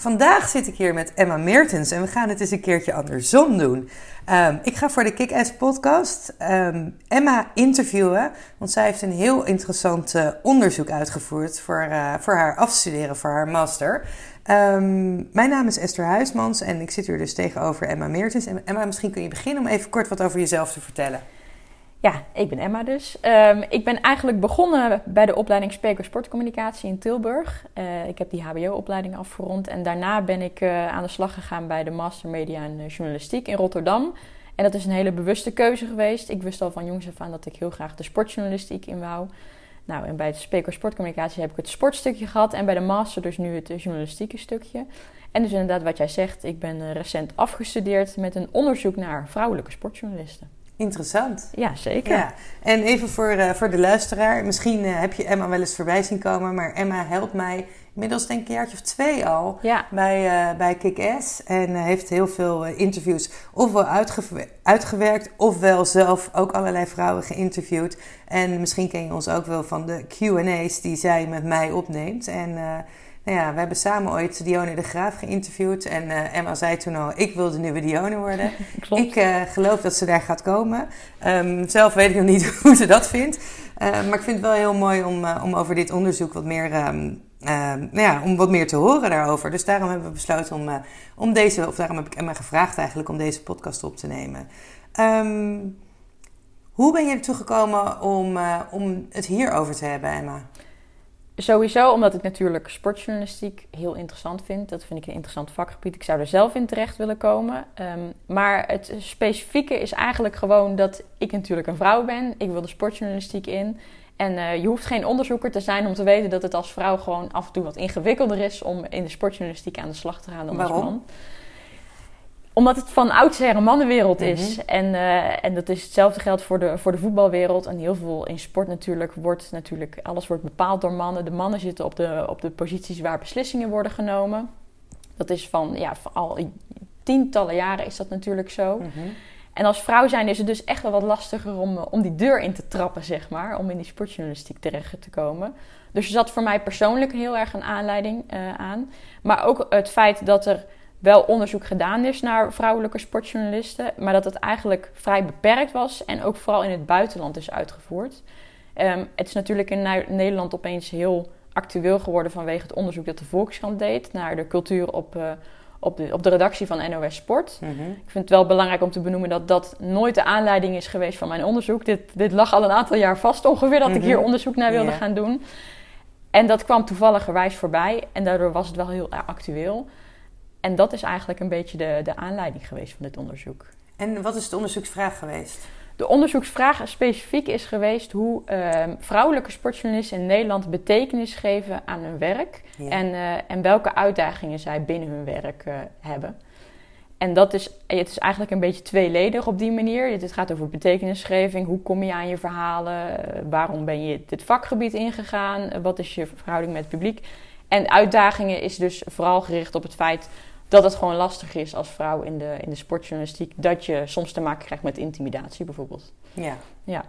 Vandaag zit ik hier met Emma Meertens en we gaan het eens een keertje andersom doen. Um, ik ga voor de Kick-Ass podcast um, Emma interviewen, want zij heeft een heel interessant uh, onderzoek uitgevoerd voor, uh, voor haar afstuderen, voor haar master. Um, mijn naam is Esther Huismans en ik zit hier dus tegenover Emma Meertens. En Emma, misschien kun je beginnen om even kort wat over jezelf te vertellen. Ja, ik ben Emma dus. Um, ik ben eigenlijk begonnen bij de opleiding Spreker Sportcommunicatie in Tilburg. Uh, ik heb die HBO-opleiding afgerond en daarna ben ik uh, aan de slag gegaan bij de Master Media en Journalistiek in Rotterdam. En dat is een hele bewuste keuze geweest. Ik wist al van jongs af aan dat ik heel graag de sportjournalistiek in wou. Nou, en bij het Spreker Sportcommunicatie heb ik het sportstukje gehad en bij de Master dus nu het journalistieke stukje. En dus inderdaad wat jij zegt, ik ben recent afgestudeerd met een onderzoek naar vrouwelijke sportjournalisten. Interessant. Ja, zeker. Ja. En even voor, uh, voor de luisteraar. Misschien uh, heb je Emma wel eens voorbij zien komen. Maar Emma helpt mij inmiddels denk ik een jaartje of twee al ja. bij, uh, bij Kick-Ass. En heeft heel veel interviews ofwel uitge uitgewerkt... ofwel zelf ook allerlei vrouwen geïnterviewd. En misschien ken je ons ook wel van de Q&A's die zij met mij opneemt. En... Nou ja, we hebben samen ooit Dione de Graaf geïnterviewd. En uh, Emma zei toen al, ik wil de nieuwe Dione worden. Klopt. Ik uh, geloof dat ze daar gaat komen. Um, zelf weet ik nog niet hoe ze dat vindt. Uh, maar ik vind het wel heel mooi om, om over dit onderzoek wat meer... Um, nou ja, om wat meer te horen daarover. Dus daarom hebben we besloten om, om deze... Of daarom heb ik Emma gevraagd eigenlijk om deze podcast op te nemen. Um, hoe ben je ertoe gekomen om, om het hierover te hebben, Emma? Sowieso omdat ik natuurlijk sportjournalistiek heel interessant vind. Dat vind ik een interessant vakgebied. Ik zou er zelf in terecht willen komen. Um, maar het specifieke is eigenlijk gewoon dat ik natuurlijk een vrouw ben. Ik wil de sportjournalistiek in. En uh, je hoeft geen onderzoeker te zijn om te weten dat het als vrouw gewoon af en toe wat ingewikkelder is om in de sportjournalistiek aan de slag te gaan dan Waarom? als man omdat het van oudsher een mannenwereld is. Mm -hmm. en, uh, en dat is hetzelfde geldt voor de, voor de voetbalwereld. En heel veel in sport natuurlijk wordt natuurlijk... Alles wordt bepaald door mannen. De mannen zitten op de, op de posities waar beslissingen worden genomen. Dat is van, ja, van al tientallen jaren is dat natuurlijk zo. Mhm. Mm -hmm. En als vrouw zijn is het dus echt wel wat lastiger om, om die deur in te trappen, zeg maar. Om in die sportjournalistiek terecht te komen. Dus er zat voor mij persoonlijk heel erg een aanleiding uh, aan. Maar ook het feit dat er wel onderzoek gedaan is naar vrouwelijke sportjournalisten, maar dat het eigenlijk vrij beperkt was en ook vooral in het buitenland is uitgevoerd. Um, het is natuurlijk in Nederland opeens heel actueel geworden vanwege het onderzoek dat de Volkskrant deed naar de cultuur op, uh, op, de, op de redactie van NOS Sport. Mm -hmm. Ik vind het wel belangrijk om te benoemen dat dat nooit de aanleiding is geweest van mijn onderzoek. Dit, dit lag al een aantal jaar vast ongeveer dat mm -hmm. ik hier onderzoek naar wilde Yeah. gaan doen. En dat kwam toevalligerwijs voorbij en daardoor was het wel heel actueel. En dat is eigenlijk een beetje de, de aanleiding geweest van dit onderzoek. En wat is de onderzoeksvraag geweest? De onderzoeksvraag specifiek is geweest hoe uh, vrouwelijke sportjournalisten in Nederland betekenis geven aan hun werk. Ja. En, uh, en welke uitdagingen zij binnen hun werk uh, hebben. En dat is, het is eigenlijk een beetje tweeledig op die manier. Het gaat over betekenisgeving. Hoe kom je aan je verhalen? Eh, Waarom ben je dit vakgebied ingegaan? Wat is je verhouding met het publiek? En uitdagingen is dus vooral gericht op het feit dat het gewoon lastig is als vrouw in de, in de sportjournalistiek. Dat je soms te maken krijgt met intimidatie bijvoorbeeld. Ja. Ja.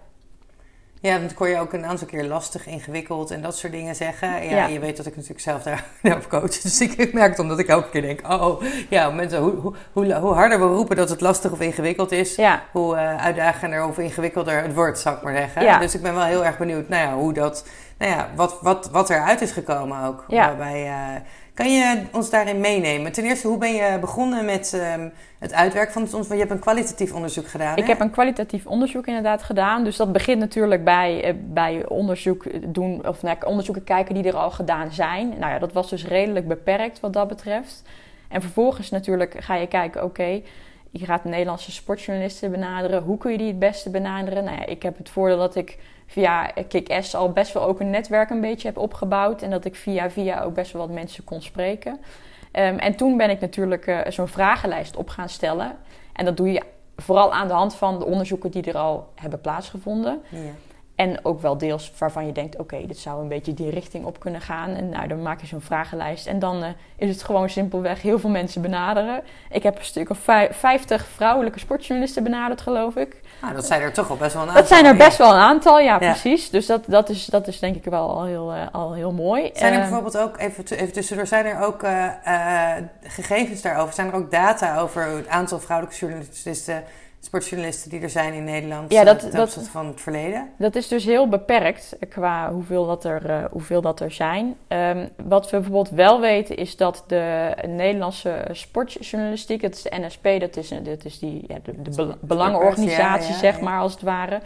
Ja, want hoor je ook een aantal keer lastig, ingewikkeld en dat soort dingen zeggen. Ja, Ja. je weet dat ik natuurlijk zelf daar daarop coach. Dus ik merk het omdat ik elke keer denk, oh, ja, mensen, hoe, hoe, hoe, hoe harder we roepen dat het lastig of ingewikkeld is, Ja. hoe uh, uitdagender of ingewikkelder het wordt, zou ik maar zeggen. Ja. Dus ik ben wel heel erg benieuwd, nou ja, hoe dat, nou ja, wat, wat, wat eruit is gekomen ook. Ja. Waarbij, uh, kan je ons daarin meenemen? Ten eerste, hoe ben je begonnen met um, het uitwerken van het onderzoek? Want je hebt een kwalitatief onderzoek gedaan. Ik hè? heb een kwalitatief onderzoek inderdaad gedaan. Dus dat begint natuurlijk bij, uh, bij onderzoek doen, of naar onderzoeken kijken die er al gedaan zijn. Nou ja, dat was dus redelijk beperkt wat dat betreft. En vervolgens natuurlijk ga je kijken, oké, okay, je gaat Nederlandse sportjournalisten benaderen. Hoe kun je die het beste benaderen? Nou ja, ik heb het voordeel dat ik via Kick-Ass al best wel ook een netwerk een beetje heb opgebouwd. En dat ik via via ook best wel wat mensen kon spreken. Um, en toen ben ik natuurlijk uh, zo'n vragenlijst op gaan stellen. En dat doe je vooral aan de hand van de onderzoeken die er al hebben plaatsgevonden. Ja. En ook wel deels waarvan je denkt, oké, dit zou een beetje die richting op kunnen gaan. En nou, dan maak je zo'n vragenlijst. En dan uh, is het gewoon simpelweg heel veel mensen benaderen. Ik heb een stuk of 50 vrouwelijke sportjournalisten benaderd, geloof ik. Nou, dat zijn er toch wel best wel een aantal. Dat zijn er best wel een aantal, ja, precies. Dus dat, dat, is, dat is denk ik wel al heel, uh, al heel mooi. Zijn er bijvoorbeeld ook, even, even tussendoor, zijn er ook gegevens daarover? Zijn er ook data over het aantal vrouwelijke journalisten sportjournalisten die er zijn in Nederland ja, dat, ten opzichte van het verleden? Dat is dus heel beperkt qua hoeveel dat er, uh, hoeveel dat er zijn. Um, wat we bijvoorbeeld wel weten is dat de Nederlandse sportjournalistiek, dat is de NSP, dat is, dat is die, ja, de, de belangenorganisatie, zeg maar, als het ware.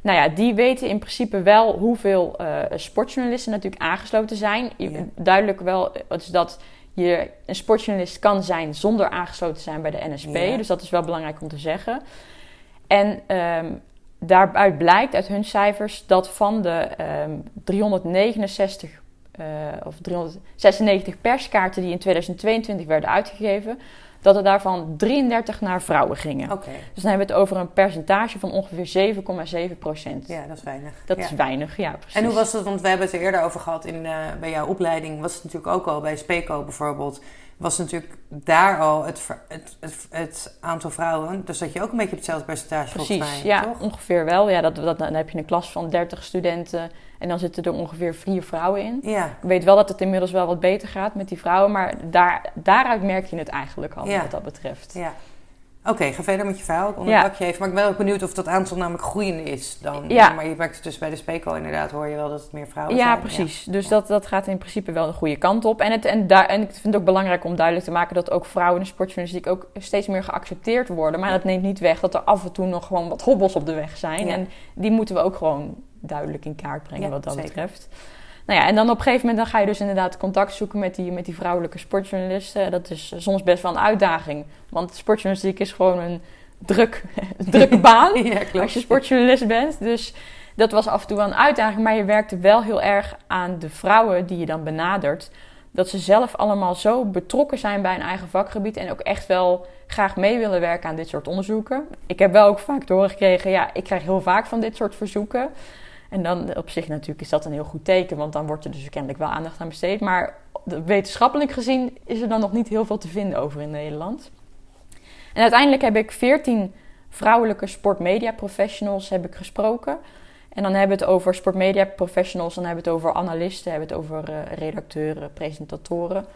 Nou ja, die weten in principe wel hoeveel uh, sportjournalisten natuurlijk aangesloten zijn. Duidelijk wel, is dat je een sportjournalist kan zijn zonder aangesloten te zijn bij de NSP. Dus dat is wel belangrijk om te zeggen. En um, daaruit blijkt uit hun cijfers dat van de um, 369 uh, of 396 perskaarten die in 2022 werden uitgegeven, dat er daarvan 33 naar vrouwen gingen. Okay. Dus dan hebben we het over een percentage van ongeveer 7,7 procent. Ja, dat is weinig. Dat is weinig, ja, precies. En hoe was het, want we hebben het er eerder over gehad in, uh, bij jouw opleiding, was het natuurlijk ook al bij Speco bijvoorbeeld, was natuurlijk daar al het, het, het, het, aantal vrouwen. Dus dat je ook een beetje op hetzelfde percentage Precies, mij, ja, toch? ongeveer wel. Ja, dat, dat, dan heb je een klas van 30 studenten en dan zitten er ongeveer vier vrouwen in. Ja. Ik weet wel dat het inmiddels wel wat beter gaat met die vrouwen, maar daar, daaruit merk je het eigenlijk al Ja. wat dat betreft. Ja. Oké, ga verder met je verhaal. Ik onderbrak je even. Maar ik ben ook benieuwd of dat aantal namelijk groeiende is dan. Ja. Maar je merkt het dus bij de Speco inderdaad, hoor je wel dat het meer vrouwen Ja, zijn. precies. Dus Dat, dat gaat in principe wel de goede kant op. En, het, en, daar, en ik vind het ook belangrijk om duidelijk te maken dat ook vrouwen in de sportjournalistiek ook steeds meer geaccepteerd worden. Maar dat neemt niet weg dat er af en toe nog gewoon wat hobbels op de weg zijn. En die moeten we ook gewoon duidelijk in kaart brengen wat dat zeker. betreft. Nou ja, en dan op een gegeven moment dan ga je dus inderdaad contact zoeken met die, met die vrouwelijke sportjournalisten. Dat is soms best wel een uitdaging. Want sportjournalistiek is gewoon een druk, drukke baan Ja, als je sportjournalist bent. Dus dat was af en toe wel een uitdaging. Maar je werkte wel heel erg aan de vrouwen die je dan benadert. Dat ze zelf allemaal zo betrokken zijn bij een eigen vakgebied. En ook echt wel graag mee willen werken aan dit soort onderzoeken. Ik heb wel ook vaak te horen gekregen, ja, ik krijg heel vaak van dit soort verzoeken. En dan op zich natuurlijk is dat een heel goed teken, want dan wordt er dus kennelijk wel aandacht aan besteed. Maar wetenschappelijk gezien is er dan nog niet heel veel te vinden over in Nederland. En uiteindelijk heb ik 14 vrouwelijke sportmedia professionals heb ik gesproken. En dan hebben we het over sportmedia professionals, dan hebben we het over analisten, hebben we het over eh, redacteuren, presentatoren.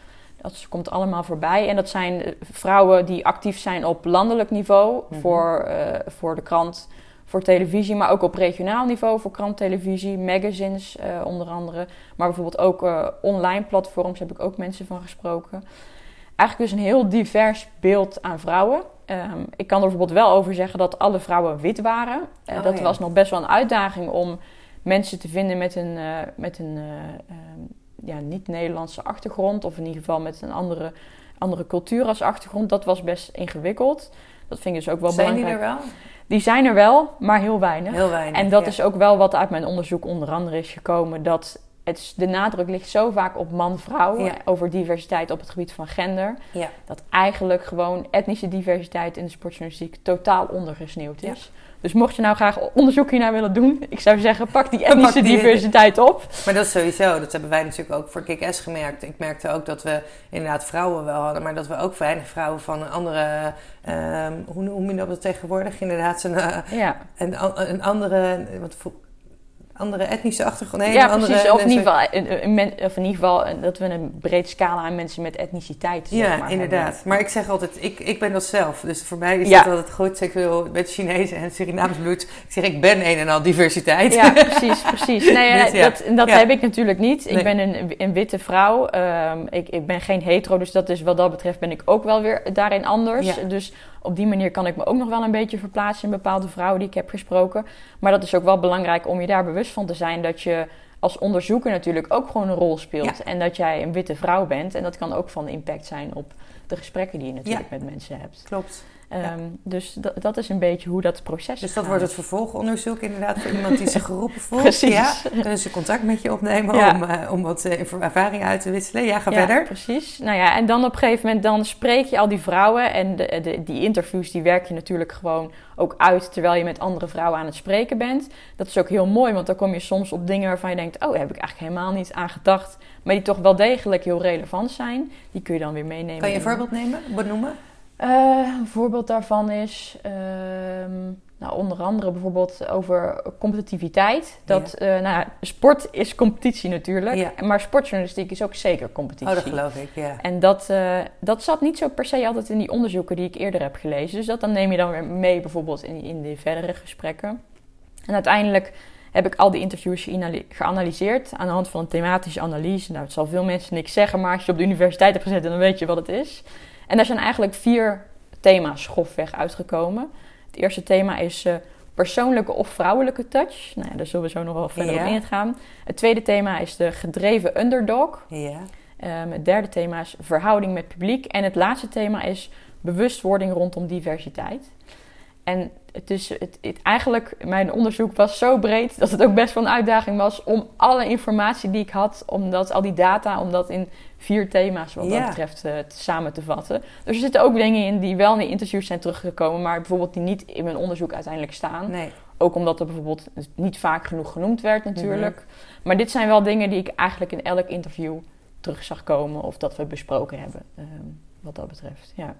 Dat komt allemaal voorbij. En dat zijn eh, vrouwen die actief zijn op landelijk niveau Mhm. voor, eh, voor de krant, voor televisie, maar ook op regionaal niveau voor krant, televisie, magazines eh, onder andere. Maar bijvoorbeeld ook eh, online platforms heb ik ook mensen van gesproken. Eigenlijk dus een heel divers beeld aan vrouwen. Ehm, ik kan er bijvoorbeeld wel over zeggen dat alle vrouwen wit waren. Eh, Oh, dat ja. was nog best wel een uitdaging om mensen te vinden met een, met een eh, ehm, ja, niet-Nederlandse achtergrond. Of in ieder geval met een andere, andere cultuur als achtergrond. Dat was best ingewikkeld. Dat vind ik dus ook wel Zijn die belangrijk. er wel? Die zijn er wel, maar heel weinig. Heel weinig. En dat ja. is ook wel wat uit mijn onderzoek onder andere is gekomen. Dat het, de nadruk ligt zo vaak op man-vrouw. Ja. Over diversiteit op het gebied van gender. Ja. Dat eigenlijk gewoon etnische diversiteit in de sportjournalistiek totaal ondergesneeuwd is. Dus mocht je nou graag onderzoek hiernaar willen doen. Ik zou zeggen, pak die etnische die- diversiteit op. Maar dat is sowieso, dat hebben wij natuurlijk ook voor Kick-Ass gemerkt. Ik merkte ook dat we inderdaad vrouwen wel hadden, maar dat we ook weinig vrouwen van een andere, ehm, hoe noem je dat tegenwoordig? Inderdaad, een, Ja, een, een andere, wat, vo- andere etnische achtergrond. Nee, ja andere precies. Of in ieder geval, of in ieder geval een- dat we een breed scala aan mensen met etniciteit zeg Ja, maar, inderdaad. hebben. Maar ik zeg altijd, ik, ik ben dat zelf. Dus voor mij is Ja. dat altijd goed. Ik wil met Chinees en Surinaams bloed. Ik zeg, ik ben een en al diversiteit. Ja, precies, precies. Nee, Dus ja. dat, dat Ja. heb ik natuurlijk niet. Ik Nee. ben een, een witte vrouw. Ehm, ik, ik ben geen hetero, dus dat is wat dat betreft ben ik ook wel weer daarin anders. Ja. Dus op die manier kan ik me ook nog wel een beetje verplaatsen in bepaalde vrouwen die ik heb gesproken. Maar dat is ook wel belangrijk om je daar bewust van te zijn dat je als onderzoeker natuurlijk ook gewoon een rol speelt. En dat jij een witte vrouw bent. En dat kan ook van impact zijn op de gesprekken die je natuurlijk met mensen hebt. Klopt. Ehm, dus dat, is een beetje hoe dat proces Dus dat gaat. wordt het vervolgonderzoek inderdaad voor iemand die zich geroepen voelt. Precies. Ja, kunnen ze contact met je opnemen Ja. om, eh, om wat eh, ervaring uit te wisselen. Ja, ga Ja, verder. precies. Nou ja, en dan op een gegeven moment dan spreek je al die vrouwen. En de, de, die interviews die werk je natuurlijk gewoon ook uit terwijl je met andere vrouwen aan het spreken bent. Dat is ook heel mooi, want dan kom je soms op dingen waarvan je denkt... oh, daar heb ik eigenlijk helemaal niet aan gedacht. Maar die toch wel degelijk heel relevant zijn. Die kun je dan weer meenemen. Kan je een voorbeeld nemen, benoemen? Eh, een voorbeeld daarvan is, ehm, nou, onder andere bijvoorbeeld over competitiviteit. Dat, eh, nou, sport is competitie natuurlijk, Ja. maar sportjournalistiek is ook zeker competitie. Oh, dat geloof ik, ja. En dat, eh, dat zat niet zo per se altijd in die onderzoeken die ik eerder heb gelezen. Dus dat dan neem je dan weer mee bijvoorbeeld in, in de verdere gesprekken. En uiteindelijk heb ik al die interviews geanalyseerd aan de hand van een thematische analyse. Nou, het zal veel mensen niks zeggen, maar als je op de universiteit hebt gezeten, dan weet je wat het is. En daar zijn eigenlijk vier thema's grofweg uitgekomen. Het eerste thema is eh, persoonlijke of vrouwelijke touch. Nou ja, daar zullen we zo nog wel verder op ingaan. Het tweede thema is de gedreven underdog. Ja, Ehm, het derde thema is verhouding met publiek. En het laatste thema is bewustwording rondom diversiteit. En is, het, het- eigenlijk, mijn onderzoek was zo breed dat het ook best wel een uitdaging was om alle informatie die ik had, om dat, al die data, om dat in vier thema's wat Ja. dat betreft eh, samen te vatten. Dus er zitten ook dingen in die wel in de interviews zijn teruggekomen, maar bijvoorbeeld die niet in mijn onderzoek uiteindelijk staan. nee. Ook omdat er bijvoorbeeld niet vaak genoeg genoemd werd natuurlijk. Maar dit zijn wel dingen die ik eigenlijk in elk interview terug zag komen of dat we besproken hebben. ehm, wat dat betreft, ja.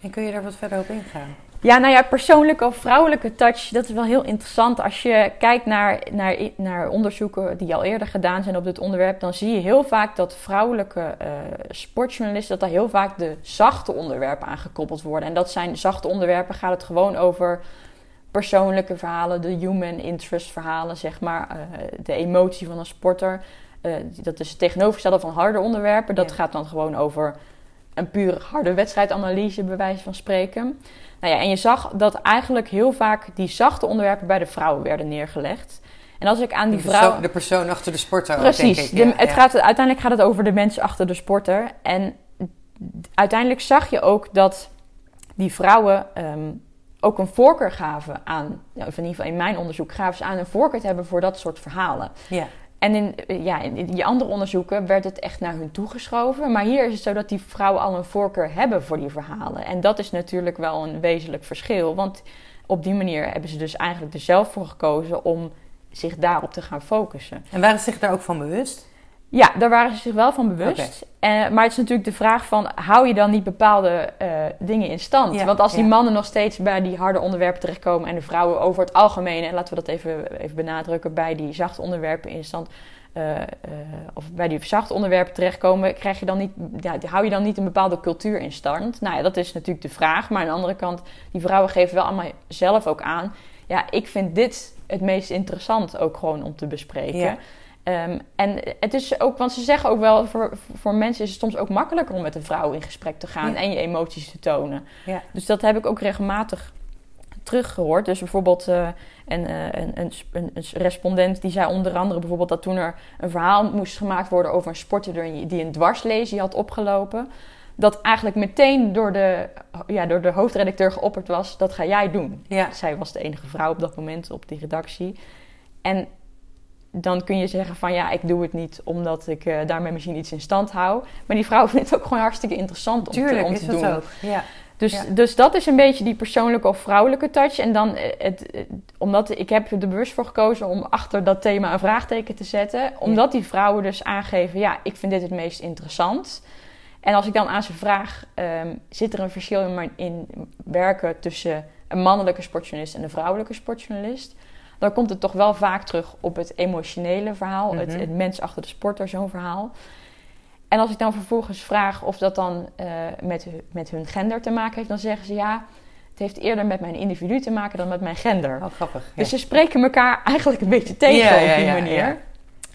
En kun je daar wat verder op ingaan? Ja, nou ja, persoonlijke of vrouwelijke touch, dat is wel heel interessant. Als je kijkt naar, naar, naar onderzoeken die al eerder gedaan zijn op dit onderwerp, dan zie je heel vaak dat vrouwelijke eh, sportjournalisten, dat daar heel vaak de zachte onderwerpen aan gekoppeld worden. En dat zijn zachte onderwerpen, gaat het gewoon over persoonlijke verhalen, de human interest verhalen, zeg maar, eh, de emotie van een sporter. Eh, dat is het tegenovergestelde van harde onderwerpen. Dat Ja. gaat dan gewoon over een pure harde wedstrijdanalyse, bij wijze van spreken. Nou ja, en je zag dat eigenlijk heel vaak die zachte onderwerpen bij de vrouwen werden neergelegd. En als ik aan die de, vrouw... persoon, de persoon achter de sporter ook, denk Precies. ik. De- het ja. Gaat, uiteindelijk gaat het over de mensen achter de sporter. En uiteindelijk zag je ook dat die vrouwen ehm, ook een voorkeur gaven aan, of in ieder geval in mijn onderzoek, gaven ze aan een voorkeur te hebben voor dat soort verhalen. Ja. En in, eh, ja, in die andere onderzoeken werd het echt naar hun toegeschoven. Maar hier is het zo dat die vrouwen al een voorkeur hebben voor die verhalen. En dat is natuurlijk wel een wezenlijk verschil. Want op die manier hebben ze dus eigenlijk er zelf voor gekozen om zich daarop te gaan focussen. En waren ze zich daar ook van bewust? Ja, daar waren ze zich wel van bewust. Eh, maar het is natuurlijk de vraag van... hou je dan niet bepaalde eh, dingen in stand? Ja, Want als die ja. mannen nog steeds bij die harde onderwerpen terechtkomen... en de vrouwen over het algemeen... en laten we dat even, even benadrukken... bij die zachte onderwerpen in stand... eh, of bij die zachte onderwerpen terechtkomen... Krijg je dan niet, ja, hou je dan niet een bepaalde cultuur in stand? Nou ja, dat is natuurlijk de vraag. Maar aan de andere kant... die vrouwen geven wel allemaal zelf ook aan... ja, ik vind dit het meest interessant ook gewoon om te bespreken... Ehm, en het is ook, want ze zeggen ook wel, voor, voor mensen is het soms ook makkelijker om met een vrouw in gesprek te gaan Ja. en je emoties te tonen. Ja. Dus dat heb ik ook regelmatig teruggehoord. Dus bijvoorbeeld eh, een, eh, een, een, een, een respondent die zei onder andere bijvoorbeeld dat toen er een verhaal moest gemaakt worden over een sporter die een dwarslesie had opgelopen. Dat eigenlijk meteen door de, ja, door de hoofdredacteur geopperd was, dat ga jij doen. Ja. Zij was de enige vrouw op dat moment op die redactie. En dan kun je zeggen van ja, ik doe het niet omdat ik eh, daarmee misschien iets in stand hou. Maar die vrouw vindt het ook gewoon hartstikke interessant om Tuurlijk te, om is te dat doen. ook. Ja. Dus, Ja. dus dat is een beetje die persoonlijke of vrouwelijke touch. En dan, eh, het, het- omdat ik heb er bewust voor gekozen om achter dat thema een vraagteken te zetten. Omdat die vrouwen dus aangeven, ja, ik vind dit het meest interessant. En als ik dan aan ze vraag, ehm, zit er een verschil in, in werken tussen een mannelijke sportjournalist en een vrouwelijke sportjournalist? Dan komt het toch wel vaak terug op het emotionele verhaal, het, Mhm. het mens achter de sporter, zo'n verhaal. En als ik dan vervolgens vraag of dat dan eh, met, met hun gender te maken heeft, dan zeggen ze ja, het heeft eerder met mijn individu te maken dan met mijn gender. Oh, grappig. Ja. Dus ze spreken elkaar eigenlijk een beetje tegen ja, op die ja, manier.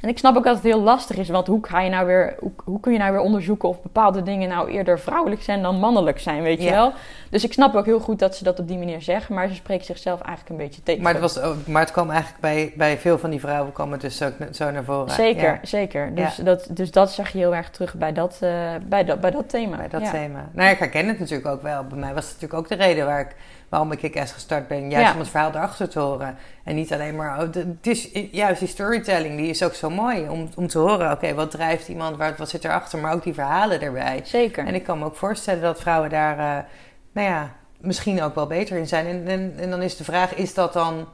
En ik snap ook dat het heel lastig is, want hoe, ga je nou weer, hoe, hoe kun je nou weer onderzoeken of bepaalde dingen nou eerder vrouwelijk zijn dan mannelijk zijn, weet je Ja. wel? Dus ik snap ook heel goed dat ze dat op die manier zeggen, maar ze spreekt zichzelf eigenlijk een beetje tegen. Maar het, was, maar het kwam eigenlijk bij, bij veel van die vrouwen kwam het dus net zo naar voren. Zeker, Ja, zeker. Dus, Ja. dat, dus dat zag je heel erg terug bij dat, eh, bij dat, bij dat thema. bij dat thema. Nou, ik herken het natuurlijk ook wel. Bij mij was het natuurlijk ook de reden waar ik, waarom ik Kick-Ass gestart ben. Juist Ja. om het verhaal erachter te horen. En niet alleen maar... oh, de- het is juist die storytelling, die is ook zo mooi. Om, om te horen, oké, wat drijft iemand? Wat, wat zit erachter? Maar ook die verhalen erbij. Zeker. En ik kan me ook voorstellen dat vrouwen daar, eh, nou ja, misschien ook wel beter in zijn. En, en, en dan is de vraag, is dat dan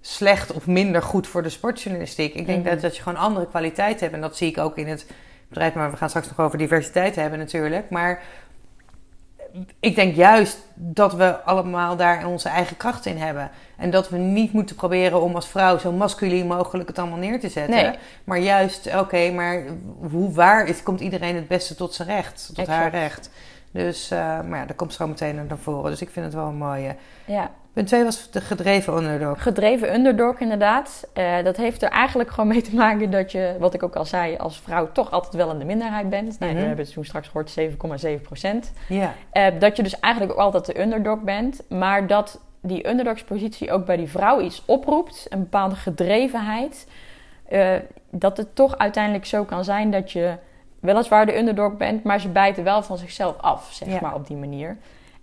slecht of minder goed voor de sportjournalistiek? Ik denk Mhm. dat, dat je gewoon andere kwaliteit hebt. En dat zie ik ook in het bedrijf. Maar we gaan straks nog over diversiteit hebben natuurlijk. Maar ik denk juist dat we allemaal daar onze eigen kracht in hebben. En dat we niet moeten proberen om als vrouw zo masculien mogelijk het allemaal neer te zetten. Nee. Maar juist, oké, maar hoe waar is, komt iedereen het beste tot zijn recht, tot haar recht. Dus, eh, maar ja, dat komt zo meteen naar voren. Dus ik vind het wel een mooie. Ja. Punt 2 was de gedreven underdog. Gedreven underdog inderdaad. Eh, dat heeft er eigenlijk gewoon mee te maken dat je, wat ik ook al zei, als vrouw toch altijd wel in de minderheid bent. Nou, Mhm. We hebben het toen straks gehoord, 7,7 procent. Ja, Eh, dat je dus eigenlijk ook altijd de underdog bent. Maar dat die underdogspositie ook bij die vrouw iets oproept. Een bepaalde gedrevenheid. eh, dat het toch uiteindelijk zo kan zijn dat je weliswaar de underdog bent. Maar ze bijten wel van zichzelf af, zeg maar, op die manier.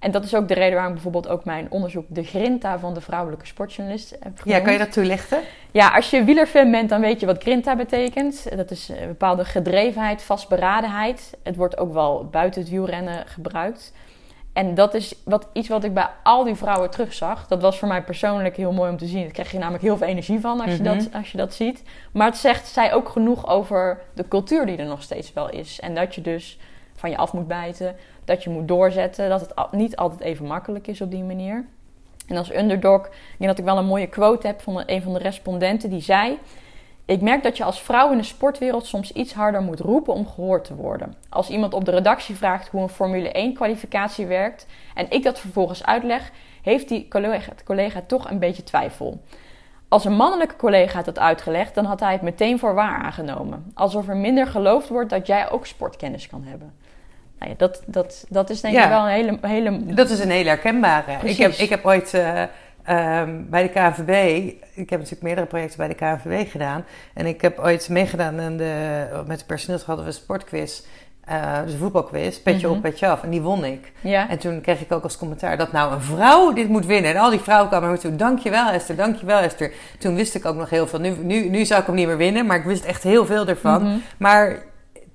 En dat is ook de reden waarom bijvoorbeeld ook mijn onderzoek... de grinta van de vrouwelijke sportjournalist heb ja kan je dat toelichten? Ja, als je wielerfan bent, dan weet je wat grinta betekent. Dat is een bepaalde gedrevenheid, vastberadenheid. Het wordt ook wel buiten het wielrennen gebruikt. En dat is wat, iets wat ik bij al die vrouwen terugzag. Dat was voor mij persoonlijk heel mooi om te zien. Daar krijg je namelijk heel veel energie van als, je, Mhm. dat, als je dat ziet. Maar het zegt zij ook genoeg over de cultuur die er nog steeds wel is. En dat je dus van je af moet bijten. Dat je moet doorzetten. Dat het niet altijd even makkelijk is op die manier. En als underdog, ik denk dat ik wel een mooie quote heb van een van de respondenten die zei: Ik merk dat je als vrouw in de sportwereld soms iets harder moet roepen om gehoord te worden. Als iemand op de redactie vraagt hoe een Formule 1 kwalificatie werkt en ik dat vervolgens uitleg, heeft die collega, collega toch een beetje twijfel. Als een mannelijke collega had uitgelegd, dan had hij het meteen voor waar aangenomen. Alsof er minder geloofd wordt dat jij ook sportkennis kan hebben. Nou ja, dat, dat, dat is denk Ja. ik wel een hele, hele Dat is een hele herkenbare. Ik heb, ik heb ooit eh, ehm, bij de KNVB, ik heb natuurlijk meerdere projecten bij de KNVB gedaan. En ik heb ooit meegedaan aan de, met de personeels hadden we een sportquiz. eh, dus een voetbalquiz, petje Mhm. op, petje af. En die won ik. Ja. En toen kreeg ik ook als commentaar dat nou een vrouw dit moet winnen. En al die vrouwen kwamen naar me toe. Dankjewel Esther, dankjewel Esther. Toen wist ik ook nog heel veel. Nu, nu, nu zou ik hem niet meer winnen, maar ik wist echt heel veel ervan. Mhm. Maar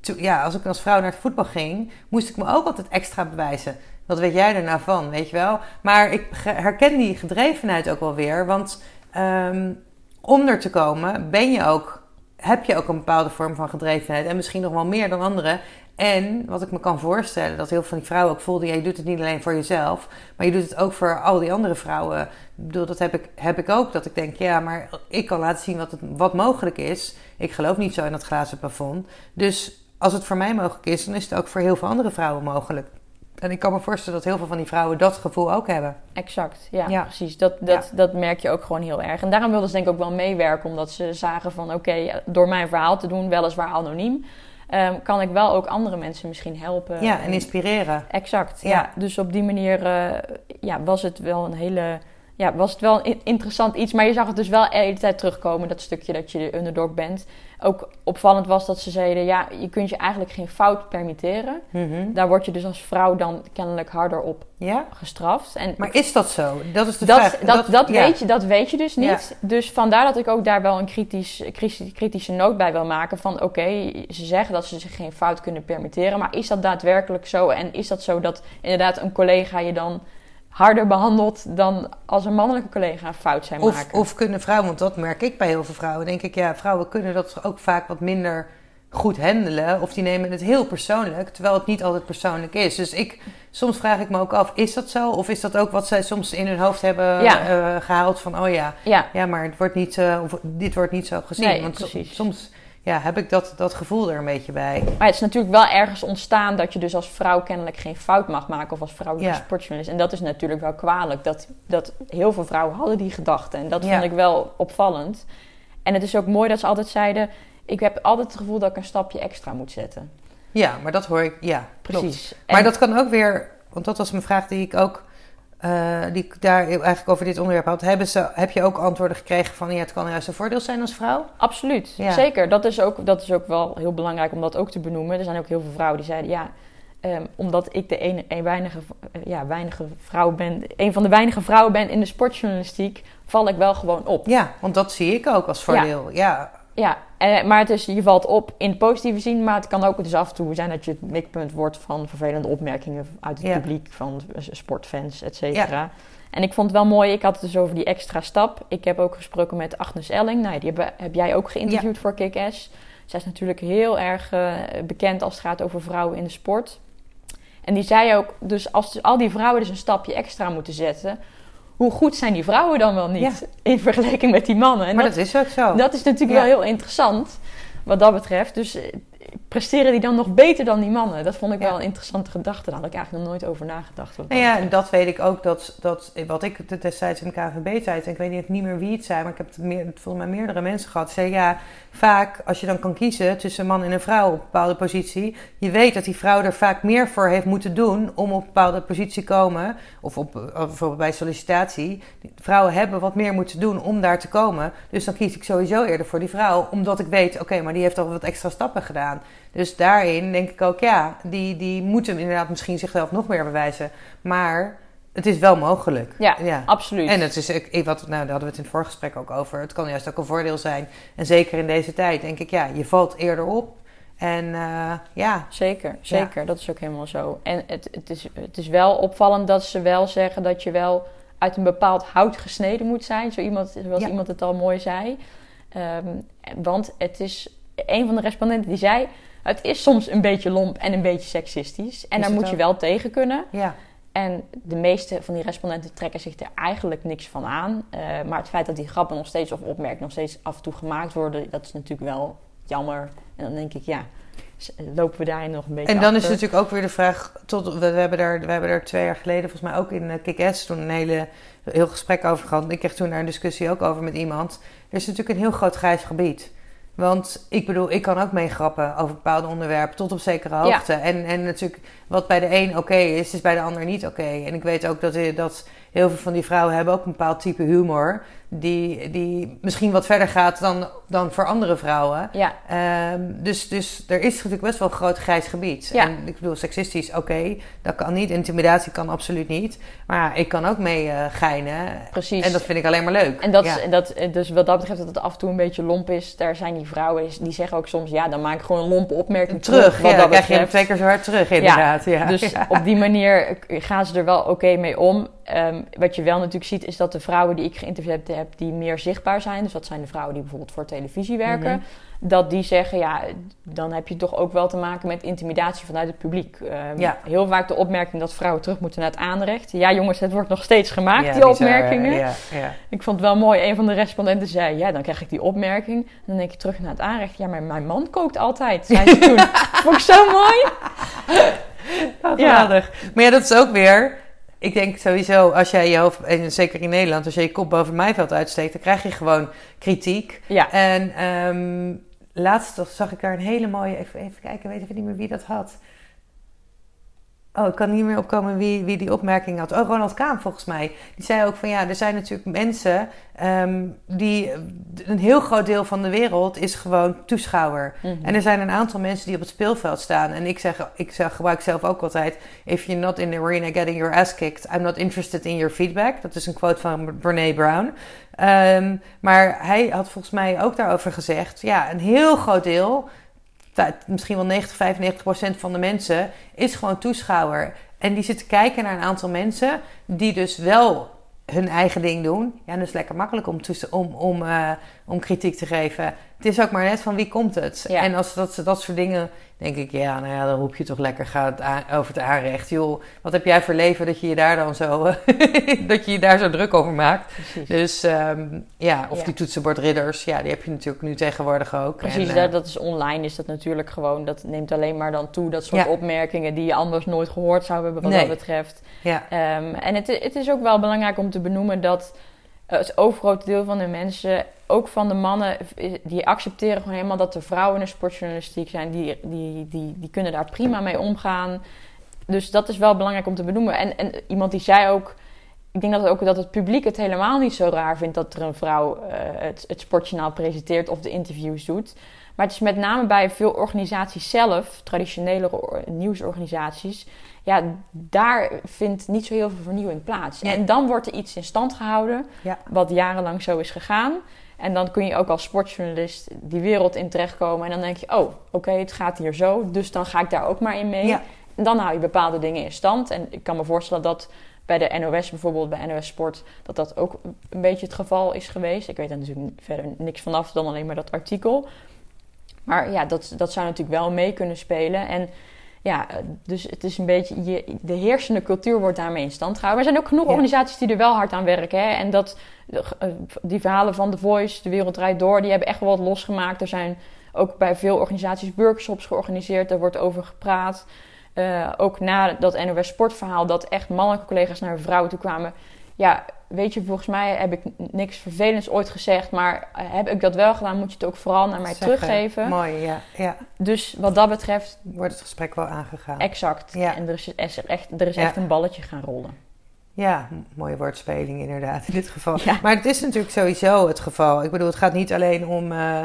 ja, als ik als vrouw naar het voetbal ging, moest ik me ook altijd extra bewijzen. Wat weet jij er nou van, weet je wel? Maar ik herken die gedrevenheid ook wel weer. Want ehm, om er te komen ben je ook, heb je ook een bepaalde vorm van gedrevenheid. En misschien nog wel meer dan anderen. En wat ik me kan voorstellen, dat heel veel van die vrouwen ook voelden... Ja, je doet het niet alleen voor jezelf, maar je doet het ook voor al die andere vrouwen. Dat heb ik, heb ik ook. Dat ik denk, ja, maar ik kan laten zien wat, het, wat mogelijk is. Ik geloof niet zo in dat glazen plafond. Dus als het voor mij mogelijk is, dan is het ook voor heel veel andere vrouwen mogelijk. En ik kan me voorstellen dat heel veel van die vrouwen dat gevoel ook hebben. Exact, ja, Ja. precies. Dat, dat, dat merk je ook gewoon heel erg. En daarom wilden ze denk ik ook wel meewerken, omdat ze zagen van... oké, door mijn verhaal te doen, weliswaar anoniem... ehm, kan ik wel ook andere mensen misschien helpen. Ja, en inspireren. Exact, ja. Ja. Dus op die manier eh, ja, was het wel een hele... Ja, was het wel een interessant iets. Maar je zag het dus wel de hele tijd terugkomen, dat stukje dat je de underdog bent. Ook opvallend was dat ze zeiden, ja, je kunt je eigenlijk geen fout permitteren. Mhm. Daar word je dus als vrouw dan kennelijk harder op Ja? gestraft. En Maar is dat zo? Dat is de dat, vraag. dat, dat, ja. weet je, dat weet je dus niet. Dus vandaar dat ik ook daar wel een kritisch, kritisch- kritische noot bij wil maken. Van oké, ze zeggen dat ze zich geen fout kunnen permitteren. Maar is dat daadwerkelijk zo? En is dat zo dat inderdaad een collega je dan harder behandelt... dan als een mannelijke collega fout zijn Of, maken? of kunnen vrouwen, want dat merk ik bij heel veel vrouwen, denk ik, ja, vrouwen kunnen dat ook vaak wat minder goed handelen. Of die nemen het heel persoonlijk, terwijl het niet altijd persoonlijk is. Dus ik, soms vraag ik me ook af, is dat zo? Of is dat ook wat zij soms in hun hoofd hebben Ja. eh, gehaald van, oh ja, ja, ja, maar het wordt niet, eh, dit wordt niet zo gezien. Nee, want precies. soms ja, heb ik dat, dat gevoel er een beetje bij. maar het is natuurlijk wel ergens ontstaan... dat je dus als vrouw kennelijk geen fout mag maken... of als vrouwelijke Ja. sportjournalist. En dat is natuurlijk wel kwalijk. Dat, dat heel veel vrouwen hadden die gedachten. En dat Ja. vond ik wel opvallend. En het is ook mooi dat ze altijd zeiden: ik heb altijd het gevoel dat ik een stapje extra moet zetten. Ja, maar dat hoor ik, ja, Precies. Maar dat kan ook weer, want dat was mijn vraag die ik ook, eh, die ik daar eigenlijk over dit onderwerp had. Hebben ze, heb je ook antwoorden gekregen van, ja, het kan juist een voordeel zijn als vrouw? Absoluut, Ja. zeker. Dat is, ook, dat is ook wel heel belangrijk om dat ook te benoemen. Er zijn ook heel veel vrouwen die zeiden, ja, ehm, omdat ik de ene, een weinige, eh, ja, weinige vrouw ben, een van de weinige vrouwen ben in de sportjournalistiek, val ik wel gewoon op. Ja, want dat zie ik ook als voordeel. Ja, Ja, eh, maar het is, je valt op in het positieve zin, maar het kan ook dus af en toe zijn dat je het mikpunt wordt van vervelende opmerkingen uit het Ja. publiek, van sportfans, et cetera. En ik vond het wel mooi, ik had het dus over die extra stap. Ik heb ook gesproken met Agnes Elling, nou, die heb, heb jij ook geïnterviewd voor Kick-Ass. Zij is natuurlijk heel erg eh, bekend als het gaat over vrouwen in de sport. En die zei ook, dus als al die vrouwen dus een stapje extra moeten zetten, hoe goed zijn die vrouwen dan wel niet in vergelijking met die mannen? En maar dat, dat, is ook zo. dat is natuurlijk Ja. wel heel interessant wat dat betreft. Dus presteren die dan nog beter dan die mannen? Dat vond ik wel een interessante gedachte. Daar had ik eigenlijk nog nooit over nagedacht. Nou ja, betreft. dat weet ik ook, dat, dat wat ik destijds in de KVB zei, en ik weet niet, niet meer wie het zei, maar ik heb het meer, volgens mij meerdere mensen gehad, zeiden ja, vaak als je dan kan kiezen tussen een man en een vrouw op een bepaalde positie, je weet dat die vrouw er vaak meer voor heeft moeten doen om op een bepaalde positie te komen, of op, bijvoorbeeld bij sollicitatie. Vrouwen hebben wat meer moeten doen om daar te komen, dus dan kies ik sowieso eerder voor die vrouw, omdat ik weet, oké, maar die heeft al wat extra stappen gedaan. Dus daarin denk ik ook, ja, die, die moeten inderdaad misschien zichzelf nog meer bewijzen. Maar het is wel mogelijk. Ja, absoluut. En het is, wat, nou, daar hadden we het in het voorgesprek ook over. Het kan juist ook een voordeel zijn. En zeker in deze tijd denk ik, ja, je valt eerder op. En eh, ja, Zeker, zeker. Dat is ook helemaal zo. En het, het, is, het is wel opvallend dat ze wel zeggen dat je wel uit een bepaald hout gesneden moet zijn. Zo iemand, zoals Ja. iemand het al mooi zei. Ehm, want het is een van de respondenten die zei... Het is soms een beetje lomp en een beetje seksistisch. En Is daar moet je wel tegen kunnen. ja, En de meeste van die respondenten trekken zich er eigenlijk niks van aan. Eh, maar het feit dat die grappen nog steeds of opmerkingen nog steeds af en toe gemaakt worden, dat is natuurlijk wel jammer. En dan denk ik, ja, s- lopen we daarin nog een beetje En dan is achter. natuurlijk ook weer de vraag. Tot, we, we hebben daar, we hebben daar twee jaar geleden, volgens mij ook in uh, Kick-Ass, toen een hele, heel gesprek over gehad. Ik kreeg toen daar een discussie ook over met iemand. Er is natuurlijk een heel groot grijs gebied. Want ik bedoel, ik kan ook meegrappen over bepaalde onderwerpen tot op zekere hoogte. En, en natuurlijk, wat bij de een oké is, is bij de ander niet oké. En ik weet ook dat, dat heel veel van die vrouwen hebben ook een bepaald type humor. Die, die misschien wat verder gaat dan, dan voor andere vrouwen. Ja, Ehm, dus, dus er is natuurlijk best wel een groot grijs gebied. Ja. En ik bedoel, seksistisch, oké, dat kan niet. Intimidatie kan absoluut niet. Maar ik kan ook mee eh, geinen. precies. En dat vind ik alleen maar leuk. En dat, ja. is- dat, dus wat dat betreft dat het af en toe een beetje lomp is, daar zijn die vrouwen die zeggen ook soms, ja, dan maak ik gewoon een lompe opmerking terug. terug, wat ja, dat dan krijg je hem twee keer zo hard terug, inderdaad. Ja, Dus op die manier gaan ze er wel oké mee om. Ehm, wat je wel natuurlijk ziet, is dat de vrouwen die ik geïnterviewd heb, die meer zichtbaar zijn. Dus dat zijn de vrouwen die bijvoorbeeld voor televisie werken. Mhm. Dat die zeggen, ja, dan heb je toch ook wel te maken met intimidatie vanuit het publiek. Ehm, Ja. Heel vaak de opmerking dat vrouwen terug moeten naar het aanrecht. Ja, jongens, het wordt nog steeds gemaakt, Ja, die bizar, opmerkingen. Ja. Ik vond het wel mooi. Een van de respondenten zei: Ja, dan krijg ik die opmerking. En dan denk je terug naar het aanrecht. Ja, maar mijn man kookt altijd. Zei ze toen. vond ik zo mooi. Geweldig. Maar ja, dat is ook weer... Ik denk sowieso, als jij je hoofd, en zeker in Nederland, als je je kop boven het maaiveld uitsteekt, dan krijg je gewoon kritiek. Ja, En ehm, laatst zag ik daar een hele mooie, even, even kijken, weet even niet meer wie dat had. Oh, ik kan niet meer opkomen wie, wie die opmerking had. Oh, Ronald Kaan volgens mij. Die zei ook van ja, er zijn natuurlijk mensen ehm, die... Een heel groot deel van de wereld is gewoon toeschouwer. Mhm. En er zijn een aantal mensen die op het speelveld staan. En ik, zeg, ik zeg, gebruik zelf ook altijd... If you're not in the arena getting your ass kicked... I'm not interested in your feedback. Dat is een quote van Brene Brown. Ehm, maar hij had volgens mij ook daarover gezegd... Ja, een heel groot deel... Misschien wel 90, 95 procent van de mensen... is gewoon toeschouwer. En die zitten kijken naar een aantal mensen... die dus wel hun eigen ding doen. Ja, dat is lekker makkelijk om, om, om, eh, om kritiek te geven. Het is ook maar net van wie komt het. Ja. En als dat, dat soort dingen, denk ik, ja, nou ja, dan roep je toch lekker ga het aan- over het aanrecht. Joh, wat heb jij voor leven dat je je daar dan zo, dat je je daar zo druk over maakt? precies. Dus ehm, ja, of Ja. die toetsenbordridders, ja, die heb je natuurlijk nu tegenwoordig ook. Precies, En, dat, eh, dat is online is dat natuurlijk gewoon, dat neemt alleen maar dan toe, dat soort Ja. opmerkingen die je anders nooit gehoord zou hebben wat Nee. dat betreft. ja, Ehm, en het, het is ook wel belangrijk om te benoemen dat het overgrote deel van de mensen, ook van de mannen, die accepteren gewoon helemaal dat er vrouwen in de sportjournalistiek zijn. Die, die, die, die kunnen daar prima mee omgaan. Dus dat is wel belangrijk om te benoemen. En, en iemand die zei ook ik denk dat het ook dat het publiek het helemaal niet zo raar vindt dat er een vrouw uh, het, het sportjournaal presenteert of de interviews doet. Maar het is met name bij veel organisaties zelf, traditionele nieuwsorganisaties, ja, daar vindt niet zo heel veel vernieuwing plaats. En dan wordt er iets in stand gehouden, wat jarenlang zo is gegaan. En dan kun je ook als sportjournalist die wereld in terechtkomen. En dan denk je, oh, oké, het gaat hier zo. Dus dan ga ik daar ook maar in mee. En dan hou je bepaalde dingen in stand. En ik kan me voorstellen dat bij de NOS bijvoorbeeld, bij NOS Sport, dat dat ook een beetje het geval is geweest. Ik weet er natuurlijk verder niks vanaf dan alleen maar dat artikel. Maar ja, dat, dat zou natuurlijk wel mee kunnen spelen. En ja, dus het is een beetje, je, de heersende cultuur wordt daarmee in stand gehouden. Maar er zijn ook genoeg organisaties die er wel hard aan werken. Hè? En dat, eh, die verhalen van The Voice, De Wereld Draait Door, die hebben echt wel wat losgemaakt. Er zijn ook bij veel organisaties workshops georganiseerd, daar wordt over gepraat. Uh, ook na dat NOS Sportverhaal, dat echt mannelijke collega's naar vrouwen toe kwamen. Ja, weet je, volgens mij heb ik niks vervelends ooit gezegd, maar eh, heb ik dat wel gedaan, moet je het ook vooral naar mij teruggeven. Mooi, ja, ja. Dus wat dat betreft... Wordt het gesprek wel aangegaan. Exact. Ja. En er is, echt, er is echt een balletje gaan rollen. Ja, mooie woordspeling inderdaad in dit geval. Maar het is natuurlijk sowieso het geval. Ik bedoel, het gaat niet alleen om... Uh,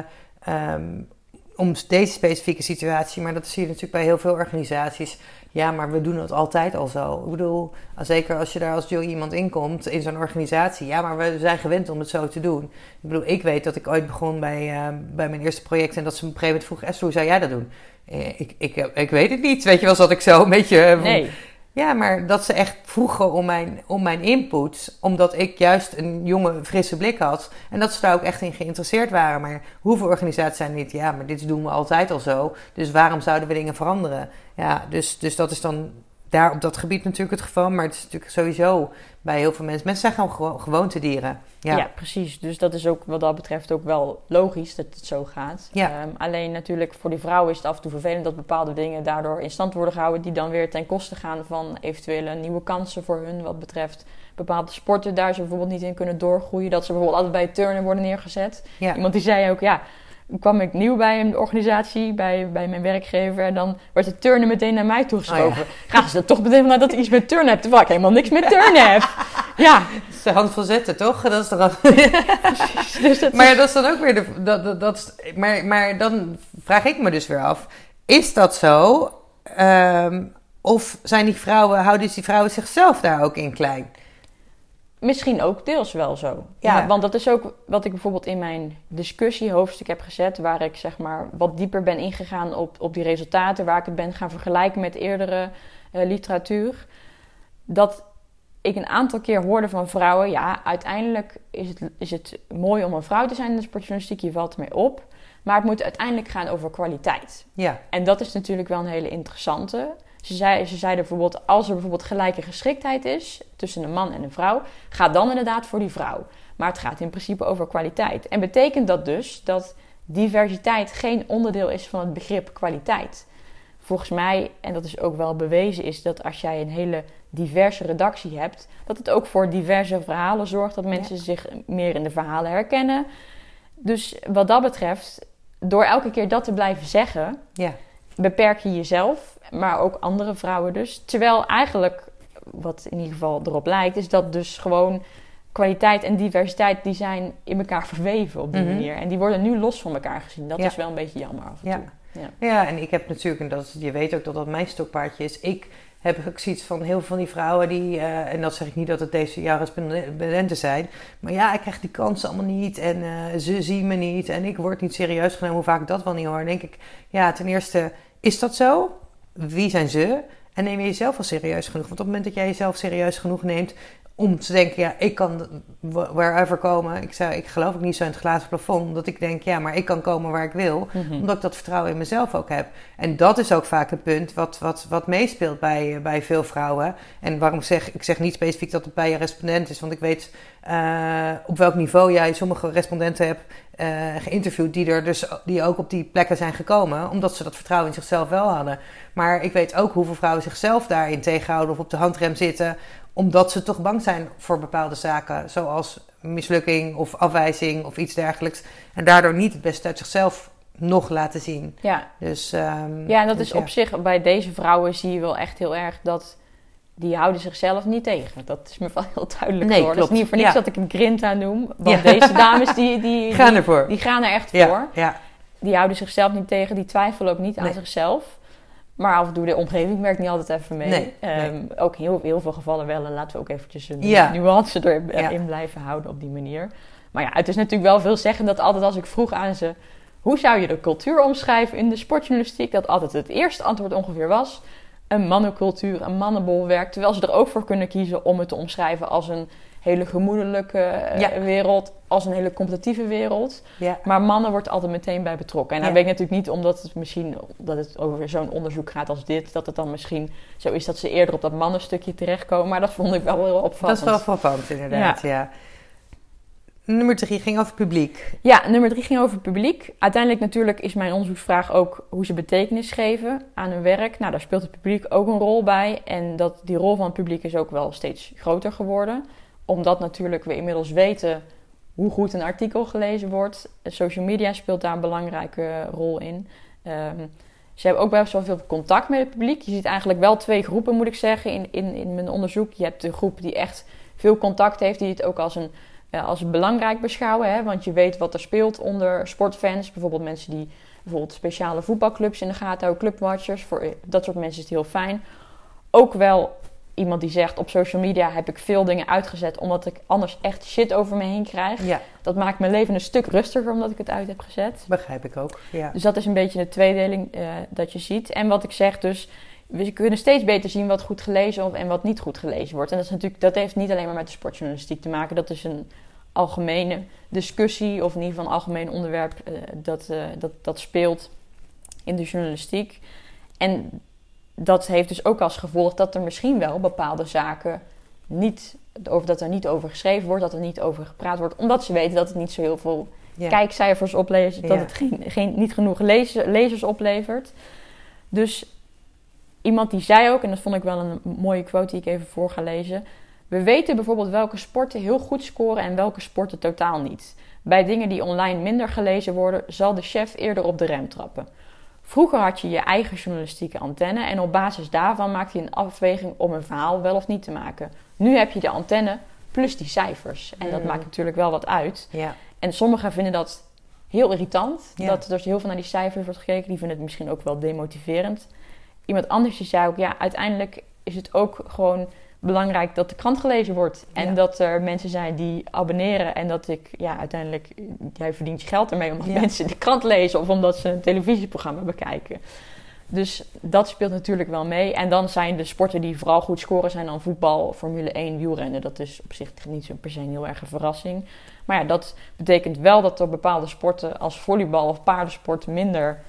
om deze specifieke situatie, maar dat zie je natuurlijk bij heel veel organisaties. Ja, maar we doen het altijd al zo. Ik bedoel, zeker als je daar als jong iemand inkomt in zo'n organisatie. Ja, maar we zijn gewend om het zo te doen. Ik bedoel, ik weet dat ik ooit begon bij, uh, bij mijn eerste project en dat ze me op een gegeven moment vroeg: Esther, hoe zou jij dat doen? Eh, ik, ik, ik weet het niet. Weet je wel, zat ik zo een beetje. Eh, nee. Ja, maar dat ze echt vroegen om mijn, om mijn input. Omdat ik juist een jonge, frisse blik had. En dat ze daar ook echt in geïnteresseerd waren. Maar hoeveel organisaties zijn niet? Ja, maar dit doen we altijd al zo. Dus waarom zouden we dingen veranderen? Ja, dus, dus dat is dan daar op dat gebied natuurlijk het geval. Maar het is natuurlijk sowieso bij heel veel mensen. Mensen zijn gewoon gewoontedieren. Ja. ja, precies. Dus dat is ook wat dat betreft ook wel logisch dat het zo gaat. Ja. Ehm, alleen natuurlijk voor die vrouwen is het af en toe vervelend dat bepaalde dingen daardoor in stand worden gehouden. Die dan weer ten koste gaan van eventuele nieuwe kansen voor hun. Wat betreft bepaalde sporten daar ze bijvoorbeeld niet in kunnen doorgroeien. Dat ze bijvoorbeeld altijd bij turnen worden neergezet. Ja. Iemand die zei ook, ja, kwam ik nieuw bij een organisatie, bij, bij mijn werkgever. En dan wordt de turnen meteen naar mij toegeschoven. Oh, ja. Gaan ze dat toch meteen vanuit dat ik iets met turnen heb, terwijl ik helemaal niks met turnen heb. Ja. Dat is de hand van zetten, toch? Dat is toch dus dat maar dat is dan ook weer de... Dat, dat, dat, maar, maar dan vraag ik me dus weer af. Is dat zo? Um, of zijn die vrouwen, houden die vrouwen zichzelf daar ook in klein? Misschien ook deels wel zo. Ja, want dat is ook wat ik bijvoorbeeld in mijn discussiehoofdstuk heb gezet, waar ik zeg maar wat dieper ben ingegaan op, op die resultaten, waar ik het ben gaan vergelijken met eerdere uh, literatuur. Dat ik een aantal keer hoorde van vrouwen, ja, uiteindelijk is het, is het mooi om een vrouw te zijn in de sportjournalistiek, je valt ermee op. Maar het moet uiteindelijk gaan over kwaliteit. Ja. En dat is natuurlijk wel een hele interessante. Ze, zei, ze zeiden bijvoorbeeld, als er bijvoorbeeld gelijke geschiktheid is tussen een man en een vrouw, ga dan inderdaad voor die vrouw. Maar het gaat in principe over kwaliteit. En betekent dat dus dat diversiteit geen onderdeel is van het begrip kwaliteit? Volgens mij, en dat is ook wel bewezen, is dat als jij een hele diverse redactie hebt, dat het ook voor diverse verhalen zorgt, dat mensen zich meer in de verhalen herkennen. Dus wat dat betreft, door elke keer dat te blijven zeggen, ja. Beperk je jezelf maar ook andere vrouwen dus. Terwijl eigenlijk, wat in ieder geval erop lijkt, is dat dus gewoon kwaliteit en diversiteit die zijn in elkaar verweven op die mhm. manier. En die worden nu los van elkaar gezien. Dat is wel een beetje jammer af en ja. toe. Ja. ja, en ik heb natuurlijk, en dat, je weet ook dat dat mijn stokpaardje is. Ik heb ook zoiets van heel veel van die vrouwen die, uh, en dat zeg ik niet dat het deze respondenten zijn, maar ja, ik krijg die kansen allemaal niet en uh, ze zien me niet en ik word niet serieus genomen. Hoe vaak ik dat wel niet hoor, denk ik, ja, ten eerste, is dat zo? wie zijn ze? En neem je jezelf al serieus genoeg? Want op het moment dat jij jezelf serieus genoeg neemt om te denken, ja, ik kan wherever komen. Ik, zou, ik geloof ook niet zo in het glazen plafond, omdat ik denk, ja, maar ik kan komen waar ik wil. Mhm. Omdat ik dat vertrouwen in mezelf ook heb. En dat is ook vaak het punt wat, wat, wat meespeelt bij, bij veel vrouwen. En waarom zeg ik zeg niet specifiek dat het bij je respondent is, want ik weet uh, op welk niveau jij sommige respondenten hebt eh, geïnterviewd die, er dus, die ook op die plekken zijn gekomen, omdat ze dat vertrouwen in zichzelf wel hadden. Maar ik weet ook hoeveel vrouwen zichzelf daarin tegenhouden of op de handrem zitten, omdat ze toch bang zijn voor bepaalde zaken, zoals mislukking of afwijzing of iets dergelijks. En daardoor niet het beste uit zichzelf nog laten zien. Ja, Dus, ehm, ja en dat dus is op zich, bij deze vrouwen zie je wel echt heel erg dat die houden zichzelf niet tegen. Dat is me wel heel duidelijk Nee, is klopt. niet voor niks Ja. dat ik hem Grinta noem. Want Ja. deze dames, die, die, Gaan ervoor. die gaan er echt voor. ja, Die houden zichzelf niet tegen. Die twijfelen ook niet aan zichzelf. Maar af en toe de omgeving werkt niet altijd even mee. Nee, Ehm, Ook heel, heel veel gevallen wel. En laten we ook eventjes een Ja. nuance erin Ja. in blijven houden op die manier. Maar ja, het is natuurlijk wel veel zeggen dat altijd als ik vroeg aan ze... hoe zou je de cultuur omschrijven in de sportjournalistiek? Dat altijd het eerste antwoord ongeveer was... een mannencultuur, een mannenbolwerk. Terwijl ze er ook voor kunnen kiezen om het te omschrijven als een hele gemoedelijke eh, Ja. wereld... als een hele competitieve wereld. ja. Maar mannen wordt altijd meteen bij betrokken. En dan Ja. weet ik natuurlijk niet omdat het misschien dat het over zo'n onderzoek gaat als dit, dat het dan misschien zo is dat ze eerder op dat mannenstukje terechtkomen. Maar dat vond ik wel heel Dat opvallend. is wel frappant, inderdaad. Ja. Nummer drie ging over publiek. Ja, nummer drie ging over publiek. Uiteindelijk natuurlijk is mijn onderzoeksvraag ook hoe ze betekenis geven aan hun werk. Nou, daar speelt het publiek ook een rol bij. En dat, die rol van het publiek is ook wel steeds groter geworden. Omdat natuurlijk we inmiddels weten hoe goed een artikel gelezen wordt. Social media speelt daar een belangrijke rol in. Ehm, ze hebben ook best wel veel contact met het publiek. Je ziet eigenlijk wel twee groepen, moet ik zeggen, in, in, in mijn onderzoek. Je hebt de groep die echt veel contact heeft, die het ook als een eh, als belangrijk beschouwen. Hè? Want je weet wat er speelt onder sportfans. Bijvoorbeeld mensen die bijvoorbeeld speciale voetbalclubs in de gaten houden, clubwatchers. Voor eh, dat soort mensen is het heel fijn. Ook wel iemand die zegt op social media heb ik veel dingen uitgezet omdat ik anders echt shit over me heen krijg. Ja, Dat maakt mijn leven een stuk rustiger omdat ik het uit heb gezet. begrijp ik ook. Ja. Dus dat is een beetje de tweedeling eh, dat je ziet. En wat ik zeg dus, we kunnen steeds beter zien wat goed gelezen wordt en wat niet goed gelezen wordt. En dat, is natuurlijk, dat heeft niet alleen maar met de sportjournalistiek te maken. Dat is een algemene discussie of in ieder geval een algemeen onderwerp eh, dat, eh, dat, dat speelt in de journalistiek. En dat heeft dus ook als gevolg dat er misschien wel bepaalde zaken niet, over, dat er niet over geschreven wordt, dat er niet over gepraat wordt, omdat ze weten dat het niet zo heel veel Ja. kijkcijfers oplevert, dat Ja. het geen, geen, niet genoeg leze- lezers oplevert. Dus iemand die zei ook, en dat vond ik wel een mooie quote die ik even voor ga lezen. We weten bijvoorbeeld welke sporten heel goed scoren en welke sporten totaal niet. Bij dingen die online minder gelezen worden, zal de chef eerder op de rem trappen. Vroeger had je je eigen journalistieke antenne en op basis daarvan maakte je een afweging om een verhaal wel of niet te maken. Nu heb je de antenne plus die cijfers. En dat Mm. maakt natuurlijk wel wat uit. Ja. En sommigen vinden dat heel irritant. Ja. Dat er dus heel veel naar die cijfers wordt gekeken. Die vinden het misschien ook wel demotiverend. Iemand anders die zei ook, ja, uiteindelijk is het ook gewoon belangrijk dat de krant gelezen wordt. En Ja. dat er mensen zijn die abonneren. En dat ik, ja, uiteindelijk, jij verdient je geld ermee omdat Ja. mensen de krant lezen of omdat ze een televisieprogramma bekijken. Dus dat speelt natuurlijk wel mee. En dan zijn de sporten die vooral goed scoren, zijn dan voetbal, Formule 1, wielrennen. Dat is op zich niet zo per se een heel erg een verrassing. Maar ja, dat betekent wel dat er bepaalde sporten als volleybal of paardensport minder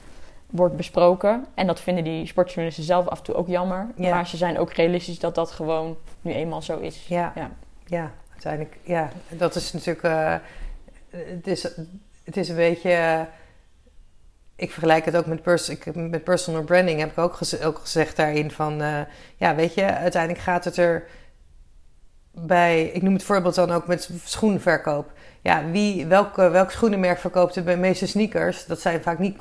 wordt besproken. En dat vinden die sportjournalisten zelf af en toe ook jammer. Ja. Maar ze zijn ook realistisch dat dat gewoon nu eenmaal zo is. Ja. Ja. ja, uiteindelijk. Ja, dat is natuurlijk. eh, het, is, het is een beetje. eh, ik vergelijk het ook met, pers ik, met personal branding. Heb ik ook, gez- ook gezegd daarin van. eh, ja, weet je, uiteindelijk gaat het er bij. Ik noem het voorbeeld dan ook met schoenverkoop. Ja, wie, welk, welk schoenenmerk verkoopt de meeste sneakers? Dat zijn vaak niet,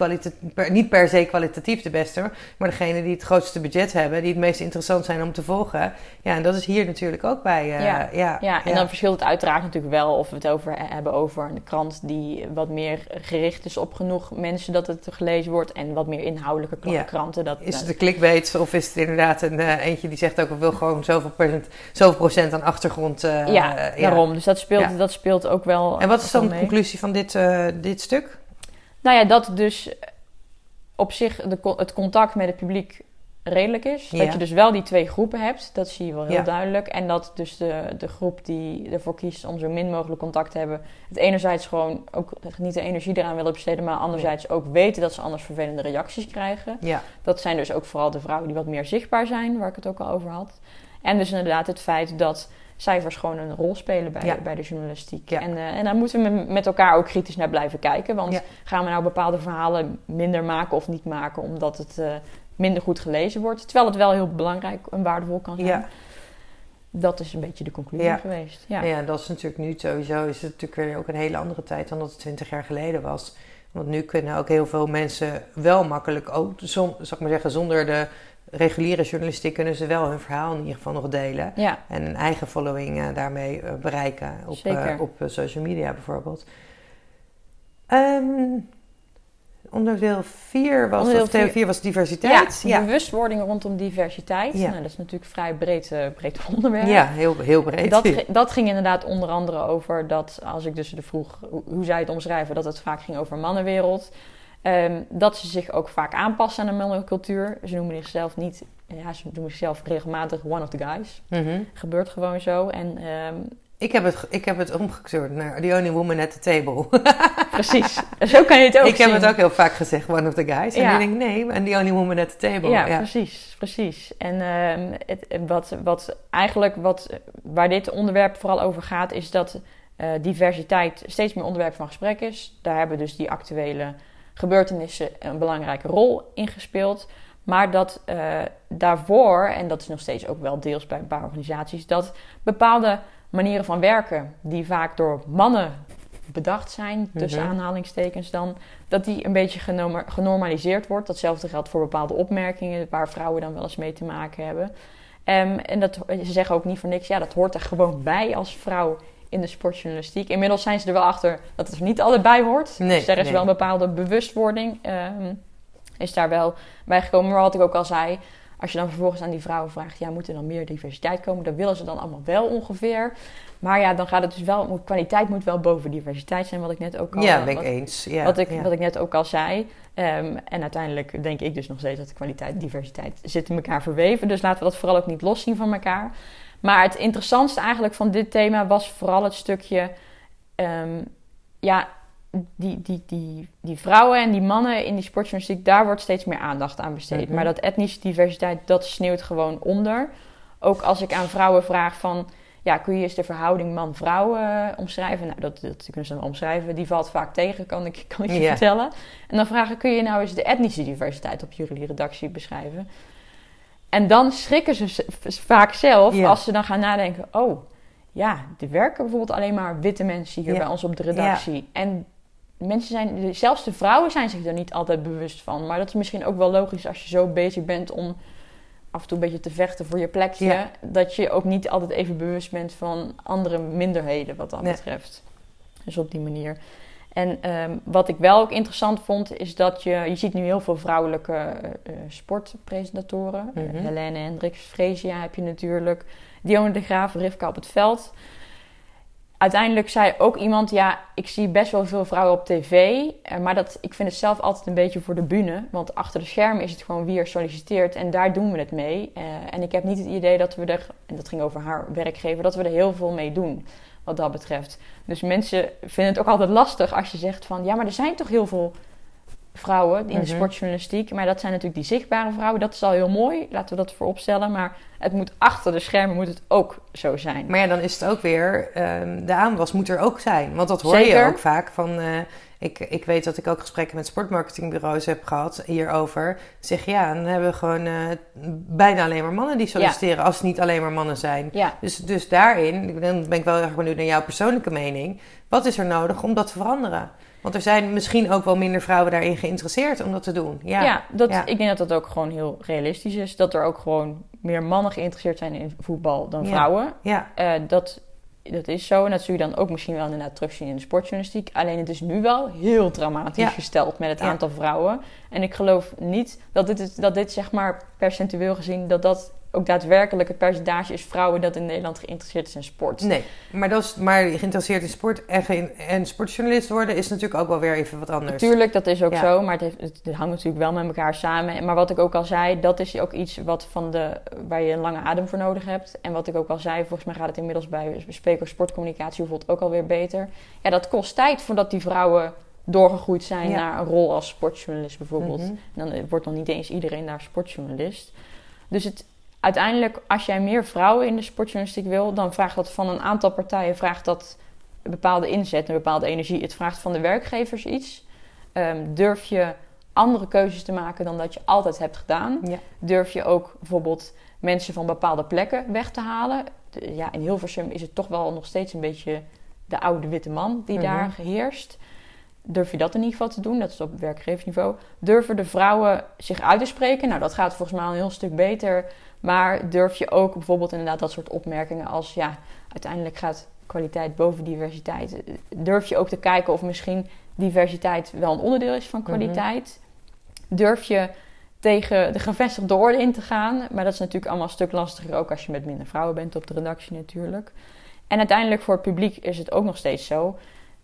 per, niet per se kwalitatief de beste, maar degene die het grootste budget hebben, die het meest interessant zijn om te volgen. Ja, en dat is hier natuurlijk ook bij. eh, Ja. ja, Ja, en dan verschilt het uiteraard natuurlijk wel of we het over hebben over een krant die wat meer gericht is op genoeg mensen dat het gelezen wordt en wat meer inhoudelijke kra- Ja. kranten. Dat, Is het een clickbait of is het inderdaad een eh, eentje die zegt ook ik wil gewoon zoveel procent, zoveel procent aan achtergrond? eh, ja, daarom. Dus dat speelt, dat speelt ook wel. En wat is dan de conclusie van dit, eh, dit stuk? Nou ja, dat dus op zich de, het contact met het publiek redelijk is. Ja. Dat je dus wel die twee groepen hebt, dat zie je wel heel Ja. duidelijk. En dat dus de, de groep die ervoor kiest om zo min mogelijk contact te hebben... het enerzijds gewoon ook niet de energie eraan willen besteden... maar anderzijds ook weten dat ze anders vervelende reacties krijgen. Ja, Dat zijn dus ook vooral de vrouwen die wat meer zichtbaar zijn, waar ik het ook al over had. En dus inderdaad het feit dat cijfers gewoon een rol spelen bij, Ja. bij de journalistiek. Ja. En, eh, en daar moeten we met- elkaar ook kritisch naar blijven kijken. Want Ja. gaan we nou bepaalde verhalen minder maken of niet maken omdat het eh, minder goed gelezen wordt? Terwijl het wel heel belangrijk en waardevol kan zijn. Dat is een beetje de conclusie geweest. Ja. Ja. dat is natuurlijk nu sowieso is het natuurlijk weer ook een hele andere tijd dan dat het 20 jaar geleden was. Want nu kunnen ook heel veel mensen wel makkelijk, ook zon, zal ik maar zeggen, zonder de reguliere journalistiek kunnen ze wel hun verhaal in ieder geval nog delen. ja. En een eigen following eh, daarmee eh, bereiken op, eh, op social media bijvoorbeeld. Ehm onderdeel 4 was, Onderdeel of deel vier- 4 was diversiteit. Ja, bewustwording rondom diversiteit. Ja. Nou, dat is natuurlijk een vrij breed, breed onderwerp. ja heel, heel breed. Dat, dat ging inderdaad onder andere over dat, als ik dus de vroeg hoe- hoe zij het omschrijven, dat het vaak ging over mannenwereld. Ehm, dat ze zich ook vaak aanpassen aan de mannelijke cultuur. Ze noemen zichzelf niet, ja, ze noemen zichzelf regelmatig one of the guys. Mhm. Gebeurt gewoon zo. En ehm, ik, heb het, ik heb het omgekeurd naar The Only Woman at the Table. precies, zo kan je het ook ik heb het ook heel vaak gezegd, one of the guys. En Ja. denk ik, nee, en The Only Woman at the Table. Ja, Ja, precies, precies. En ehm, het, wat, wat eigenlijk wat, waar dit onderwerp vooral over gaat, is dat eh, diversiteit steeds meer onderwerp van gesprek is. Daar hebben dus die actuele gebeurtenissen een belangrijke rol in gespeeld. Maar dat eh, daarvoor, en dat is nog steeds ook wel deels bij een paar organisaties, dat bepaalde manieren van werken, die vaak door mannen bedacht zijn, tussen Mhm. aanhalingstekens dan, dat die een beetje genoma- genormaliseerd wordt. Datzelfde geldt voor bepaalde opmerkingen waar vrouwen dan wel eens mee te maken hebben. Ehm, en dat, ze zeggen ook niet voor niks, ja, dat hoort er gewoon bij als vrouw in de sportjournalistiek. Inmiddels zijn ze er wel achter dat het er niet altijd bij hoort. Nee, dus er is nee. wel een bepaalde bewustwording, ehm, is daar wel bij gekomen. Maar wat ik ook al zei, als je dan vervolgens aan die vrouwen vraagt, ja, moet er dan meer diversiteit komen? Dat willen ze dan allemaal wel ongeveer. Maar ja, dan gaat het dus wel, kwaliteit moet wel boven diversiteit zijn, wat ik net ook al... Ja, ben ik wat- eens. Ja, wat, ik, ja. wat ik net ook al zei. Ehm, en uiteindelijk denk ik dus nog steeds dat de kwaliteit en diversiteit zitten in elkaar verweven. Dus laten we dat vooral ook niet loszien van elkaar. Maar het interessantste eigenlijk van dit thema was vooral het stukje... ehm, ja, die, die, die, die vrouwen en die mannen in die sportjournalistiek... daar wordt steeds meer aandacht aan besteed. Mhm. Maar dat etnische diversiteit, dat sneeuwt gewoon onder. Ook als ik aan vrouwen vraag van... Ja, kun je eens de verhouding man-vrouw eh, omschrijven? Nou, dat, dat kunnen ze dan omschrijven. Die valt vaak tegen, kan ik, kan ik je vertellen. En dan vragen, kun je nou eens de etnische diversiteit op jullie redactie beschrijven? En dan schrikken ze vaak zelf Ja. als ze dan gaan nadenken... Oh, ja, er werken bijvoorbeeld alleen maar witte mensen hier Ja. bij ons op de redactie. En mensen zijn, zelfs de vrouwen zijn zich er niet altijd bewust van. Maar dat is misschien ook wel logisch als je zo bezig bent om af en toe een beetje te vechten voor je plekje. Ja. Dat je ook niet altijd even bewust bent van andere minderheden wat dat Nee. betreft. Dus op die manier. En ehm, wat ik wel ook interessant vond, is dat je... Je ziet nu heel veel vrouwelijke eh, eh, sportpresentatoren. Mhm. Helene Hendricks, Fresia heb je natuurlijk. Dionne de Graaf, Rivka op het veld. Uiteindelijk zei ook iemand... Ja, ik zie best wel veel vrouwen op tv. eh, maar dat, ik vind het zelf altijd een beetje voor de bühne. Want achter de schermen is het gewoon wie er solliciteert. En daar doen we het mee. En ik heb niet het idee dat we er... En dat ging over haar werkgever. Dat we er heel veel mee doen. Wat dat betreft. Dus mensen vinden het ook altijd lastig als je zegt van... Ja, maar er zijn toch heel veel vrouwen in de Mhm. sportjournalistiek. Maar dat zijn natuurlijk die zichtbare vrouwen. Dat is al heel mooi. Laten we dat voorop stellen. Maar het moet achter de schermen moet het ook zo zijn. Maar ja, dan is het ook weer, ehm, de aanwas moet er ook zijn. Want dat hoor Zeker. je ook vaak van, eh, ik, ik weet dat ik ook gesprekken met sportmarketingbureaus heb gehad hierover. Zeg ja, dan hebben we gewoon eh, bijna alleen maar mannen die solliciteren, als het niet alleen maar mannen zijn. Ja, Dus, dus daarin, dan ben ik wel erg benieuwd naar jouw persoonlijke mening. Wat is er nodig om dat te veranderen? Want er zijn misschien ook wel minder vrouwen daarin geïnteresseerd om dat te doen. Ja, ja, dat, ja. ik denk dat dat ook gewoon heel realistisch is. Dat er ook gewoon meer mannen geïnteresseerd zijn in voetbal dan vrouwen. ja. Eh, dat, dat is zo. En dat zul je dan ook misschien wel inderdaad terugzien in de sportjournalistiek. Alleen het is nu wel heel dramatisch Ja. gesteld met het Ja. aantal vrouwen. En ik geloof niet dat dit, dat dit zeg maar percentueel gezien... dat dat ook daadwerkelijk het percentage is vrouwen dat in Nederland geïnteresseerd is in sport. Nee, maar, dat is, maar geïnteresseerd in sport en, en sportjournalist worden is natuurlijk ook wel weer even wat anders. Natuurlijk, dat is ook Ja. zo, maar het, heeft, het, hangt natuurlijk wel met elkaar samen. Maar wat ik ook al zei, dat is ook iets wat van de, waar je een lange adem voor nodig hebt. En wat ik ook al zei, volgens mij gaat het inmiddels bij Speaker Sportcommunicatie bijvoorbeeld ook alweer beter. Ja, dat kost tijd voordat die vrouwen doorgegroeid zijn Ja. naar een rol als sportjournalist bijvoorbeeld. Mhm. En dan wordt nog niet eens iedereen daar sportjournalist. Dus het, uiteindelijk, als jij meer vrouwen in de sportjournalistiek wil, dan vraagt dat van een aantal partijen vraagt dat een bepaalde inzet, een bepaalde energie. Het vraagt van de werkgevers iets. Ehm, durf je andere keuzes te maken dan dat je altijd hebt gedaan? Ja. Durf je ook bijvoorbeeld mensen van bepaalde plekken weg te halen? De- ja, in Hilversum is het toch wel nog steeds een beetje de oude witte man die Mhm. daar heerst. Durf je dat in ieder geval te doen? Dat is op werkgeversniveau. Durven de vrouwen zich uit te spreken? Nou, dat gaat volgens mij al een heel stuk beter. Maar durf je ook bijvoorbeeld inderdaad dat soort opmerkingen als... ja, uiteindelijk gaat kwaliteit boven diversiteit. Durf je ook te kijken of misschien diversiteit wel een onderdeel is van kwaliteit? Durf je tegen de gevestigde orde in te gaan? Maar dat is natuurlijk allemaal een stuk lastiger ook als je met minder vrouwen bent op de redactie natuurlijk. En uiteindelijk voor het publiek is het ook nog steeds zo.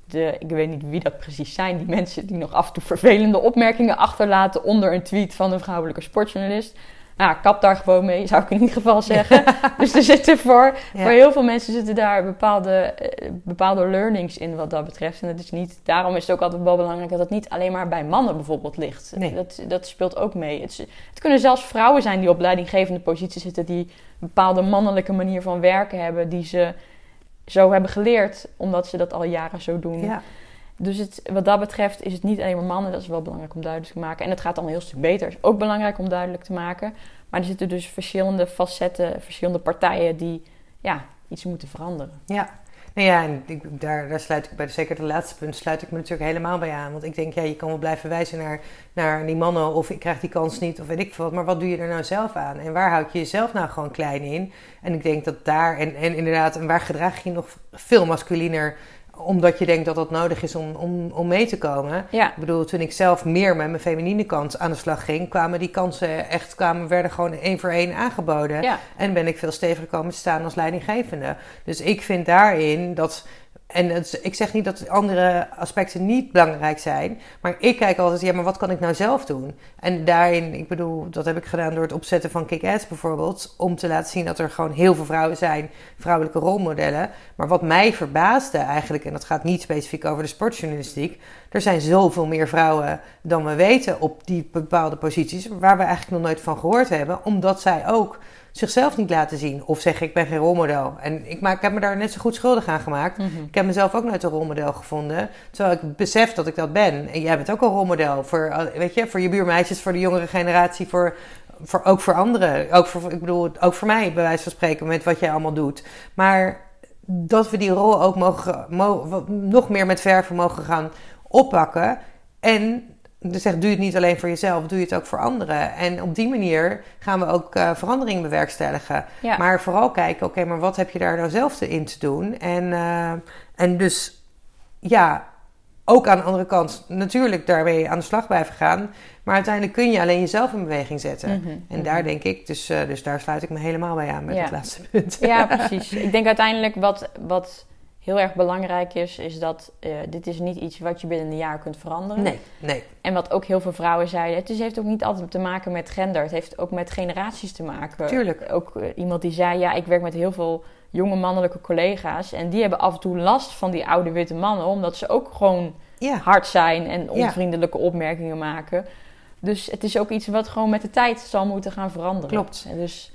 De, ik weet niet wie dat precies zijn, die mensen die nog af en toe vervelende opmerkingen achterlaten onder een tweet van een vrouwelijke sportjournalist. Nou, kap daar gewoon mee, zou ik in ieder geval zeggen. dus er zitten voor, Ja. voor heel veel mensen zitten daar bepaalde, eh, bepaalde learnings in wat dat betreft. En dat is niet, daarom is het ook altijd wel belangrijk dat het niet alleen maar bij mannen bijvoorbeeld ligt. Nee. Dat, dat speelt ook mee. Het, het kunnen zelfs vrouwen zijn die op leidinggevende posities zitten, die een bepaalde mannelijke manier van werken hebben, die ze zo hebben geleerd, omdat ze dat al jaren zo doen. Ja. Dus wat dat betreft is het niet alleen maar mannen. Dat is wel belangrijk om duidelijk te maken. En het gaat allemaal een heel stuk beter. Is ook belangrijk om duidelijk te maken. Maar er zitten dus verschillende facetten, verschillende partijen die ja, iets moeten veranderen. Ja. Nou ja, en daar, daar sluit ik bij, zeker het laatste punt, sluit ik me natuurlijk helemaal bij aan. Want ik denk, ja, je kan wel blijven wijzen naar, naar die mannen of ik krijg die kans niet of weet ik wat. Maar wat doe je er nou zelf aan? En waar houd je jezelf nou gewoon klein in? En ik denk dat daar, en, en inderdaad, en waar gedraag je nog veel masculiner omdat je denkt dat dat nodig is om, om, om mee te komen. Ja, Ik bedoel, toen ik zelf meer met mijn feminine kant aan de slag ging, kwamen die kansen echt, kwamen, werden gewoon één voor één aangeboden. ja. En ben ik veel steviger komen te staan als leidinggevende. Dus ik vind daarin dat. En ik zeg niet dat andere aspecten niet belangrijk zijn. Maar ik kijk altijd, ja, maar wat kan ik nou zelf doen? En daarin, ik bedoel, dat heb ik gedaan door het opzetten van Kick-Ass bijvoorbeeld. Om te laten zien dat er gewoon heel veel vrouwen zijn, vrouwelijke rolmodellen. Maar wat mij verbaasde eigenlijk, en dat gaat niet specifiek over de sportjournalistiek. Er zijn zoveel meer vrouwen dan we weten op die bepaalde posities. Waar we eigenlijk nog nooit van gehoord hebben. Omdat zij ook zichzelf niet laten zien. Of zeggen ik ben geen rolmodel. En ik, maak, ik heb me daar net zo goed schuldig aan gemaakt. Mhm. Ik heb mezelf ook nooit een rolmodel gevonden. Terwijl ik besef dat ik dat ben. En jij bent ook een rolmodel. Voor, eh, weet je, voor je buurmeisjes, voor de jongere generatie. Voor, voor, ook voor anderen. Ook voor, ik bedoel, ook voor mij, bij wijze van spreken, met wat jij allemaal doet. Maar dat we die rol ook mogen, mo- nog meer met verven mogen gaan oppakken. En dus zeg, doe het niet alleen voor jezelf, doe je het ook voor anderen. En op die manier gaan we ook eh, verandering bewerkstelligen. Ja. Maar vooral kijken, oké, maar wat heb je daar nou zelf te- in te doen? En, eh, en dus, ja, ook aan de andere kant natuurlijk daarmee aan de slag blijven gaan. Maar uiteindelijk kun je alleen jezelf in beweging zetten. Mhm. En daar denk ik, dus, eh, dus daar sluit ik me helemaal bij aan met Ja. het laatste punt. Ja, precies. Ik denk uiteindelijk wat, wat heel erg belangrijk is, is dat eh, dit is niet iets wat je binnen een jaar kunt veranderen. Nee, nee. En wat ook heel veel vrouwen zeiden, het is, heeft ook niet altijd te maken met gender. Het heeft ook met generaties te maken. Tuurlijk. Ook eh, iemand die zei, ja, ik werk met heel veel jonge mannelijke collega's. En die hebben af en toe last van die oude witte mannen, omdat ze ook gewoon Ja, hard zijn en Ja. onvriendelijke opmerkingen maken. Dus het is ook iets wat gewoon met de tijd zal moeten gaan veranderen. Klopt. En Dus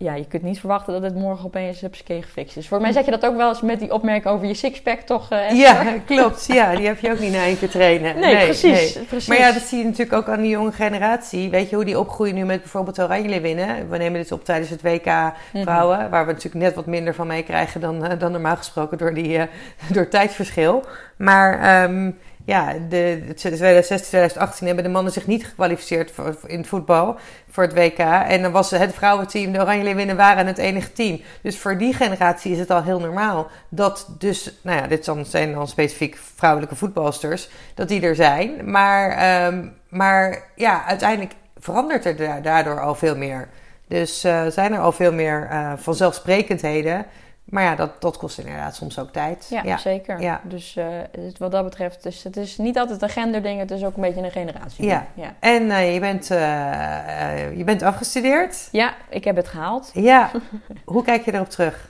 ja, je kunt niet verwachten dat het morgen opeens hupsakee gefixt is. Voor mij zeg je dat ook wel eens met die opmerking over je sixpack, toch? eh, ja, klopt. Ja, die heb je ook niet na één keer trainen. Nee, precies, precies. Maar ja, dat zie je natuurlijk ook aan die jonge generatie. Weet je hoe die opgroeien nu met bijvoorbeeld Oranje winnen? We nemen dit op tijdens het WK Mhm. vrouwen, waar we natuurlijk net wat minder van meekrijgen dan, eh, dan normaal gesproken door, die, eh, door het tijdsverschil. Maar ehm, ja, de, het 2016, 2018 hebben de mannen zich niet gekwalificeerd voor, in het voetbal voor het WK. En dan was het vrouwenteam, de Oranje winnen, waren het enige team. Dus voor die generatie is het al heel normaal dat dus, nou ja, dit zijn dan specifiek vrouwelijke voetbalsters, dat die er zijn. Maar, ehm, maar ja, uiteindelijk verandert er da- daardoor al veel meer. Dus eh, zijn er al veel meer eh, vanzelfsprekendheden. Maar ja, dat, dat kost inderdaad soms ook tijd. Ja, zeker. Ja. Dus eh, het- wat dat betreft, dus het is niet altijd een genderding, het is ook een beetje een generatie. Ja. ja. En eh, je, bent, eh, eh, je bent afgestudeerd. Ja, ik heb het gehaald. Ja, hoe kijk je erop terug?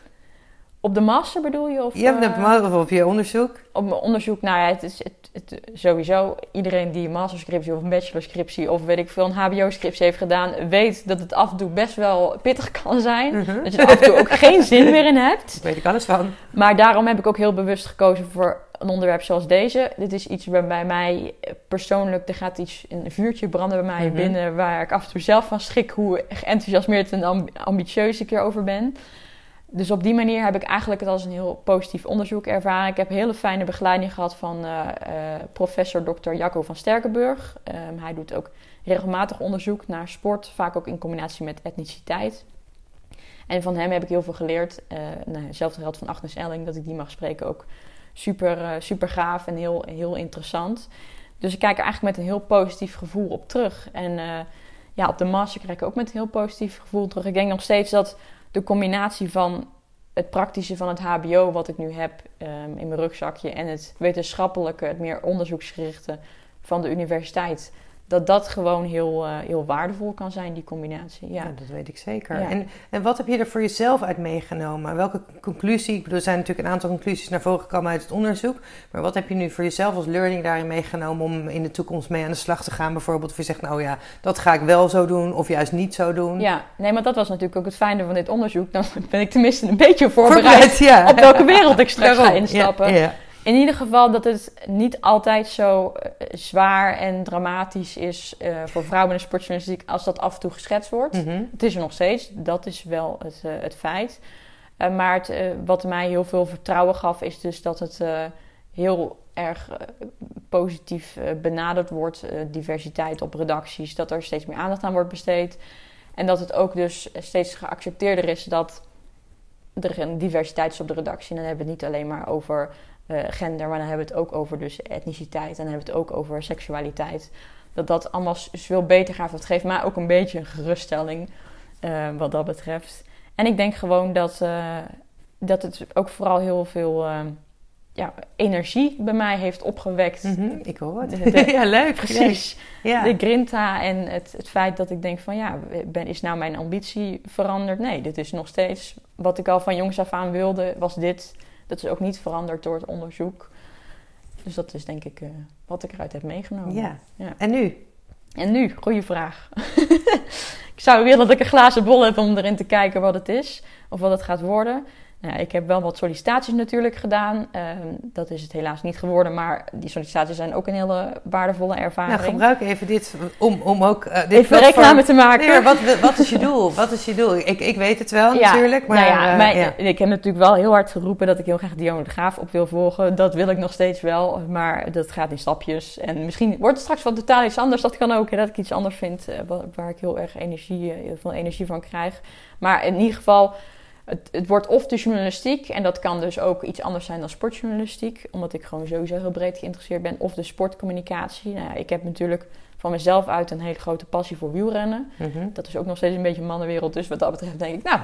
Op de master bedoel je? Of, Je hebt eh, of op je onderzoek. op mijn onderzoek, nou ja, het is het, het- sowieso iedereen die een masterscriptie of een bachelorscriptie of weet ik veel, een HBO-scriptie heeft gedaan, weet dat het af en toe best wel pittig kan zijn. Mhm. Dat je er af en toe ook geen zin meer in hebt. Daar weet ik alles van. Maar daarom heb ik ook heel bewust gekozen voor een onderwerp zoals deze. Dit is iets waar bij mij persoonlijk, er gaat iets, een vuurtje branden bij mij Mhm. binnen, waar ik af en toe zelf van schrik hoe enthousiasmeerd en amb- ambitieus ik erover ben. Dus op die manier heb ik eigenlijk het als een heel positief onderzoek ervaren. Ik heb hele fijne begeleiding gehad van eh, eh, professor Dr. Jacco van Sterkenburg. Ehm, hij doet ook regelmatig onderzoek naar sport, vaak ook in combinatie met etniciteit. En van hem heb ik heel veel geleerd. Eh nou, hetzelfde geldt van Agnes Elling, dat ik die mag spreken, ook super, super gaaf en heel, heel interessant. Dus ik kijk er eigenlijk met een heel positief gevoel op terug. En ja, op de master kijk ik ook met een heel positief gevoel terug. Ik denk nog steeds dat de combinatie van het praktische van het HBO, wat ik nu heb ehm, in mijn rugzakje, en het wetenschappelijke, het meer onderzoeksgerichte van de universiteit, dat dat gewoon heel, eh, heel waardevol kan zijn, die combinatie. Ja. Ja, dat weet ik zeker. Ja. En, en wat heb je er voor jezelf uit meegenomen? Welke conclusie? Ik bedoel, er zijn natuurlijk een aantal conclusies naar voren gekomen uit het onderzoek. Maar wat heb je nu voor jezelf als learning daarin meegenomen om in de toekomst mee aan de slag te gaan? Bijvoorbeeld, of je zegt, nou ja, dat ga ik wel zo doen, of juist niet zo doen. Ja, nee, maar dat was natuurlijk ook het fijne van dit onderzoek. Dan ben ik tenminste een beetje voorbereid, Voorbereid, ja. op welke wereld ik straks ga Daarom, instappen. In ieder geval dat het niet altijd zo eh, zwaar en dramatisch is eh, voor vrouwen in de sportjournalistiek als dat af en toe geschetst wordt. Mhm. Het is er nog steeds, dat is wel het, eh, het feit. Maar het, wat mij heel veel vertrouwen gaf, is dus dat het heel erg positief benaderd wordt. diversiteit op redacties, dat er steeds meer aandacht aan wordt besteed. En dat het ook dus steeds geaccepteerder is dat er een diversiteit is op de redactie. En dan hebben we het niet alleen maar over eh, gender, maar dan hebben we het ook over dus etniciteit. En dan hebben we het ook over seksualiteit. Dat dat allemaal s- veel beter gaat. Dat geeft mij ook een beetje een geruststelling eh, wat dat betreft. En ik denk gewoon dat, eh, dat het ook vooral heel veel ja, energie bij mij heeft opgewekt. Mhm, Ik hoor het. De- de- ja, leuk. Precies. Ja. De grinta en het, het feit dat ik denk van ja, ben, is nou mijn ambitie veranderd? Nee, dit is nog steeds wat ik al van jongs af aan wilde, was dit. Dat is ook niet veranderd door het onderzoek. Dus dat is denk ik eh, wat ik eruit heb meegenomen. ja. Ja. En nu? En nu, goede vraag. ik zou willen dat ik een glazen bol heb om erin te kijken wat het is of wat het gaat worden. Nou, ik heb wel wat sollicitaties natuurlijk gedaan. Ehm, dat is het helaas niet geworden, maar die sollicitaties zijn ook een hele waardevolle ervaring. Nou, gebruik even dit om, om ook... eh, dit Even reclame te maken. Nee, wat, wat is je doel? Wat is je doel? Ik, ik weet het wel Ja, natuurlijk, maar... nou ja, eh, mijn- ja. ik heb natuurlijk wel heel hard geroepen dat ik heel graag Dionne de Graaf op wil volgen. Dat wil ik nog steeds wel, maar dat gaat in stapjes. En misschien wordt het straks wel totaal iets anders. Dat kan ook, hè, dat ik iets anders vind eh, wa- waar ik heel erg energie, heel veel energie van krijg. Maar in ieder geval, het, het wordt of de journalistiek, en dat kan dus ook iets anders zijn dan sportjournalistiek, omdat ik gewoon sowieso heel breed geïnteresseerd ben, of de sportcommunicatie. Nou ja, ik heb natuurlijk van mezelf uit een hele grote passie voor wielrennen. Mhm. Dat is ook nog steeds een beetje een mannenwereld. Dus wat dat betreft denk ik, nou,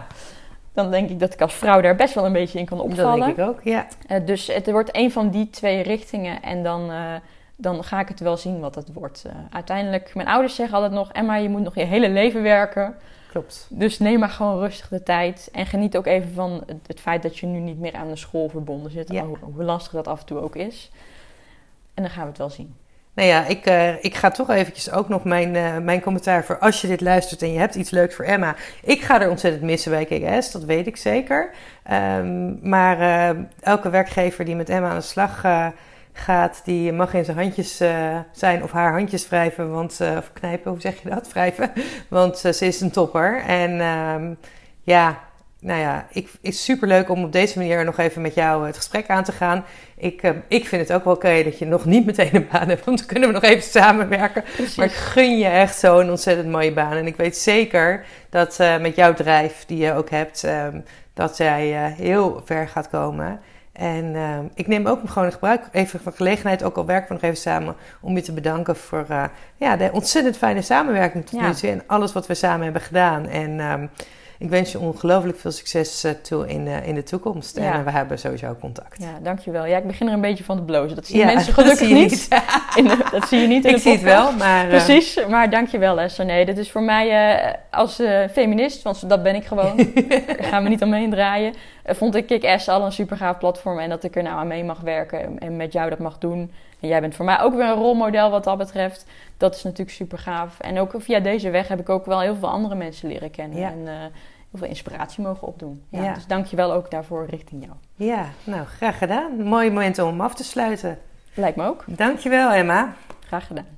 dan denk ik dat ik als vrouw daar best wel een beetje in kan Dat opvallen. denk ik ook, ja. Eh, dus het wordt een van die twee richtingen en dan, eh, dan ga ik het wel zien wat het wordt. Eh, uiteindelijk, mijn ouders zeggen altijd nog, Emma, je moet nog je hele leven werken. Klopt. Dus neem maar gewoon rustig de tijd. En geniet ook even van het, het feit dat je nu niet meer aan de school verbonden zit. Ja. Hoe, hoe lastig dat af en toe ook is. En dan gaan we het wel zien. Nou ja, ik, eh, ik ga toch eventjes ook nog mijn, eh, mijn commentaar voor als je dit luistert en je hebt iets leuks voor Emma. Ik ga er ontzettend missen bij KKS, dat weet ik zeker. Ehm, maar eh, elke werkgever die met Emma aan de slag eh, gaat, die mag in zijn handjes eh, zijn of haar handjes wrijven, want, eh, of knijpen, hoe zeg je dat? Wrijven, want eh, ze is een topper. En ehm, ja, nou ja, ik, het is super leuk om op deze manier nog even met jou het gesprek aan te gaan. Ik, eh, ik vind het ook wel oké dat je nog niet meteen een baan hebt, want dan kunnen we nog even samenwerken. Maar ik gun je echt zo'n ontzettend mooie baan. En ik weet zeker dat met jouw drijf die je ook hebt, ehm, dat eh, heel ver gaat komen. En ehm, ik neem ook gewoon gebruik even van gelegenheid, ook al werken we nog even samen, om je te bedanken voor eh, ja, de ontzettend fijne samenwerking tot Ja. nu toe en alles wat we samen hebben gedaan. En ehm, ik wens je ongelooflijk veel succes eh, toe in, eh, in de toekomst. Ja. En eh, we hebben sowieso contact. Ja, dankjewel. Ja, ik begin er een beetje van te blozen. Dat zien Ja, mensen dat gelukkig niet. In de- dat zie je niet in Ik de zie het wel, maar... Precies, maar dankjewel Esther. Nee, dit is voor mij als feminist, want dat ben ik gewoon, daar gaan we niet omheen draaien. vond ik Kick-Ass al een super gaaf platform. En dat ik er nou aan mee mag werken en met jou dat mag doen. En jij bent voor mij ook weer een rolmodel wat dat betreft. Dat is natuurlijk super gaaf. En ook via deze weg heb ik ook wel heel veel andere mensen leren kennen. En uh, heel veel inspiratie mogen opdoen. Ja, ja. Dus dank je wel ook daarvoor richting jou. Ja, nou graag gedaan. Mooi moment om af te sluiten. Lijkt me ook. Dankjewel Emma. Graag gedaan.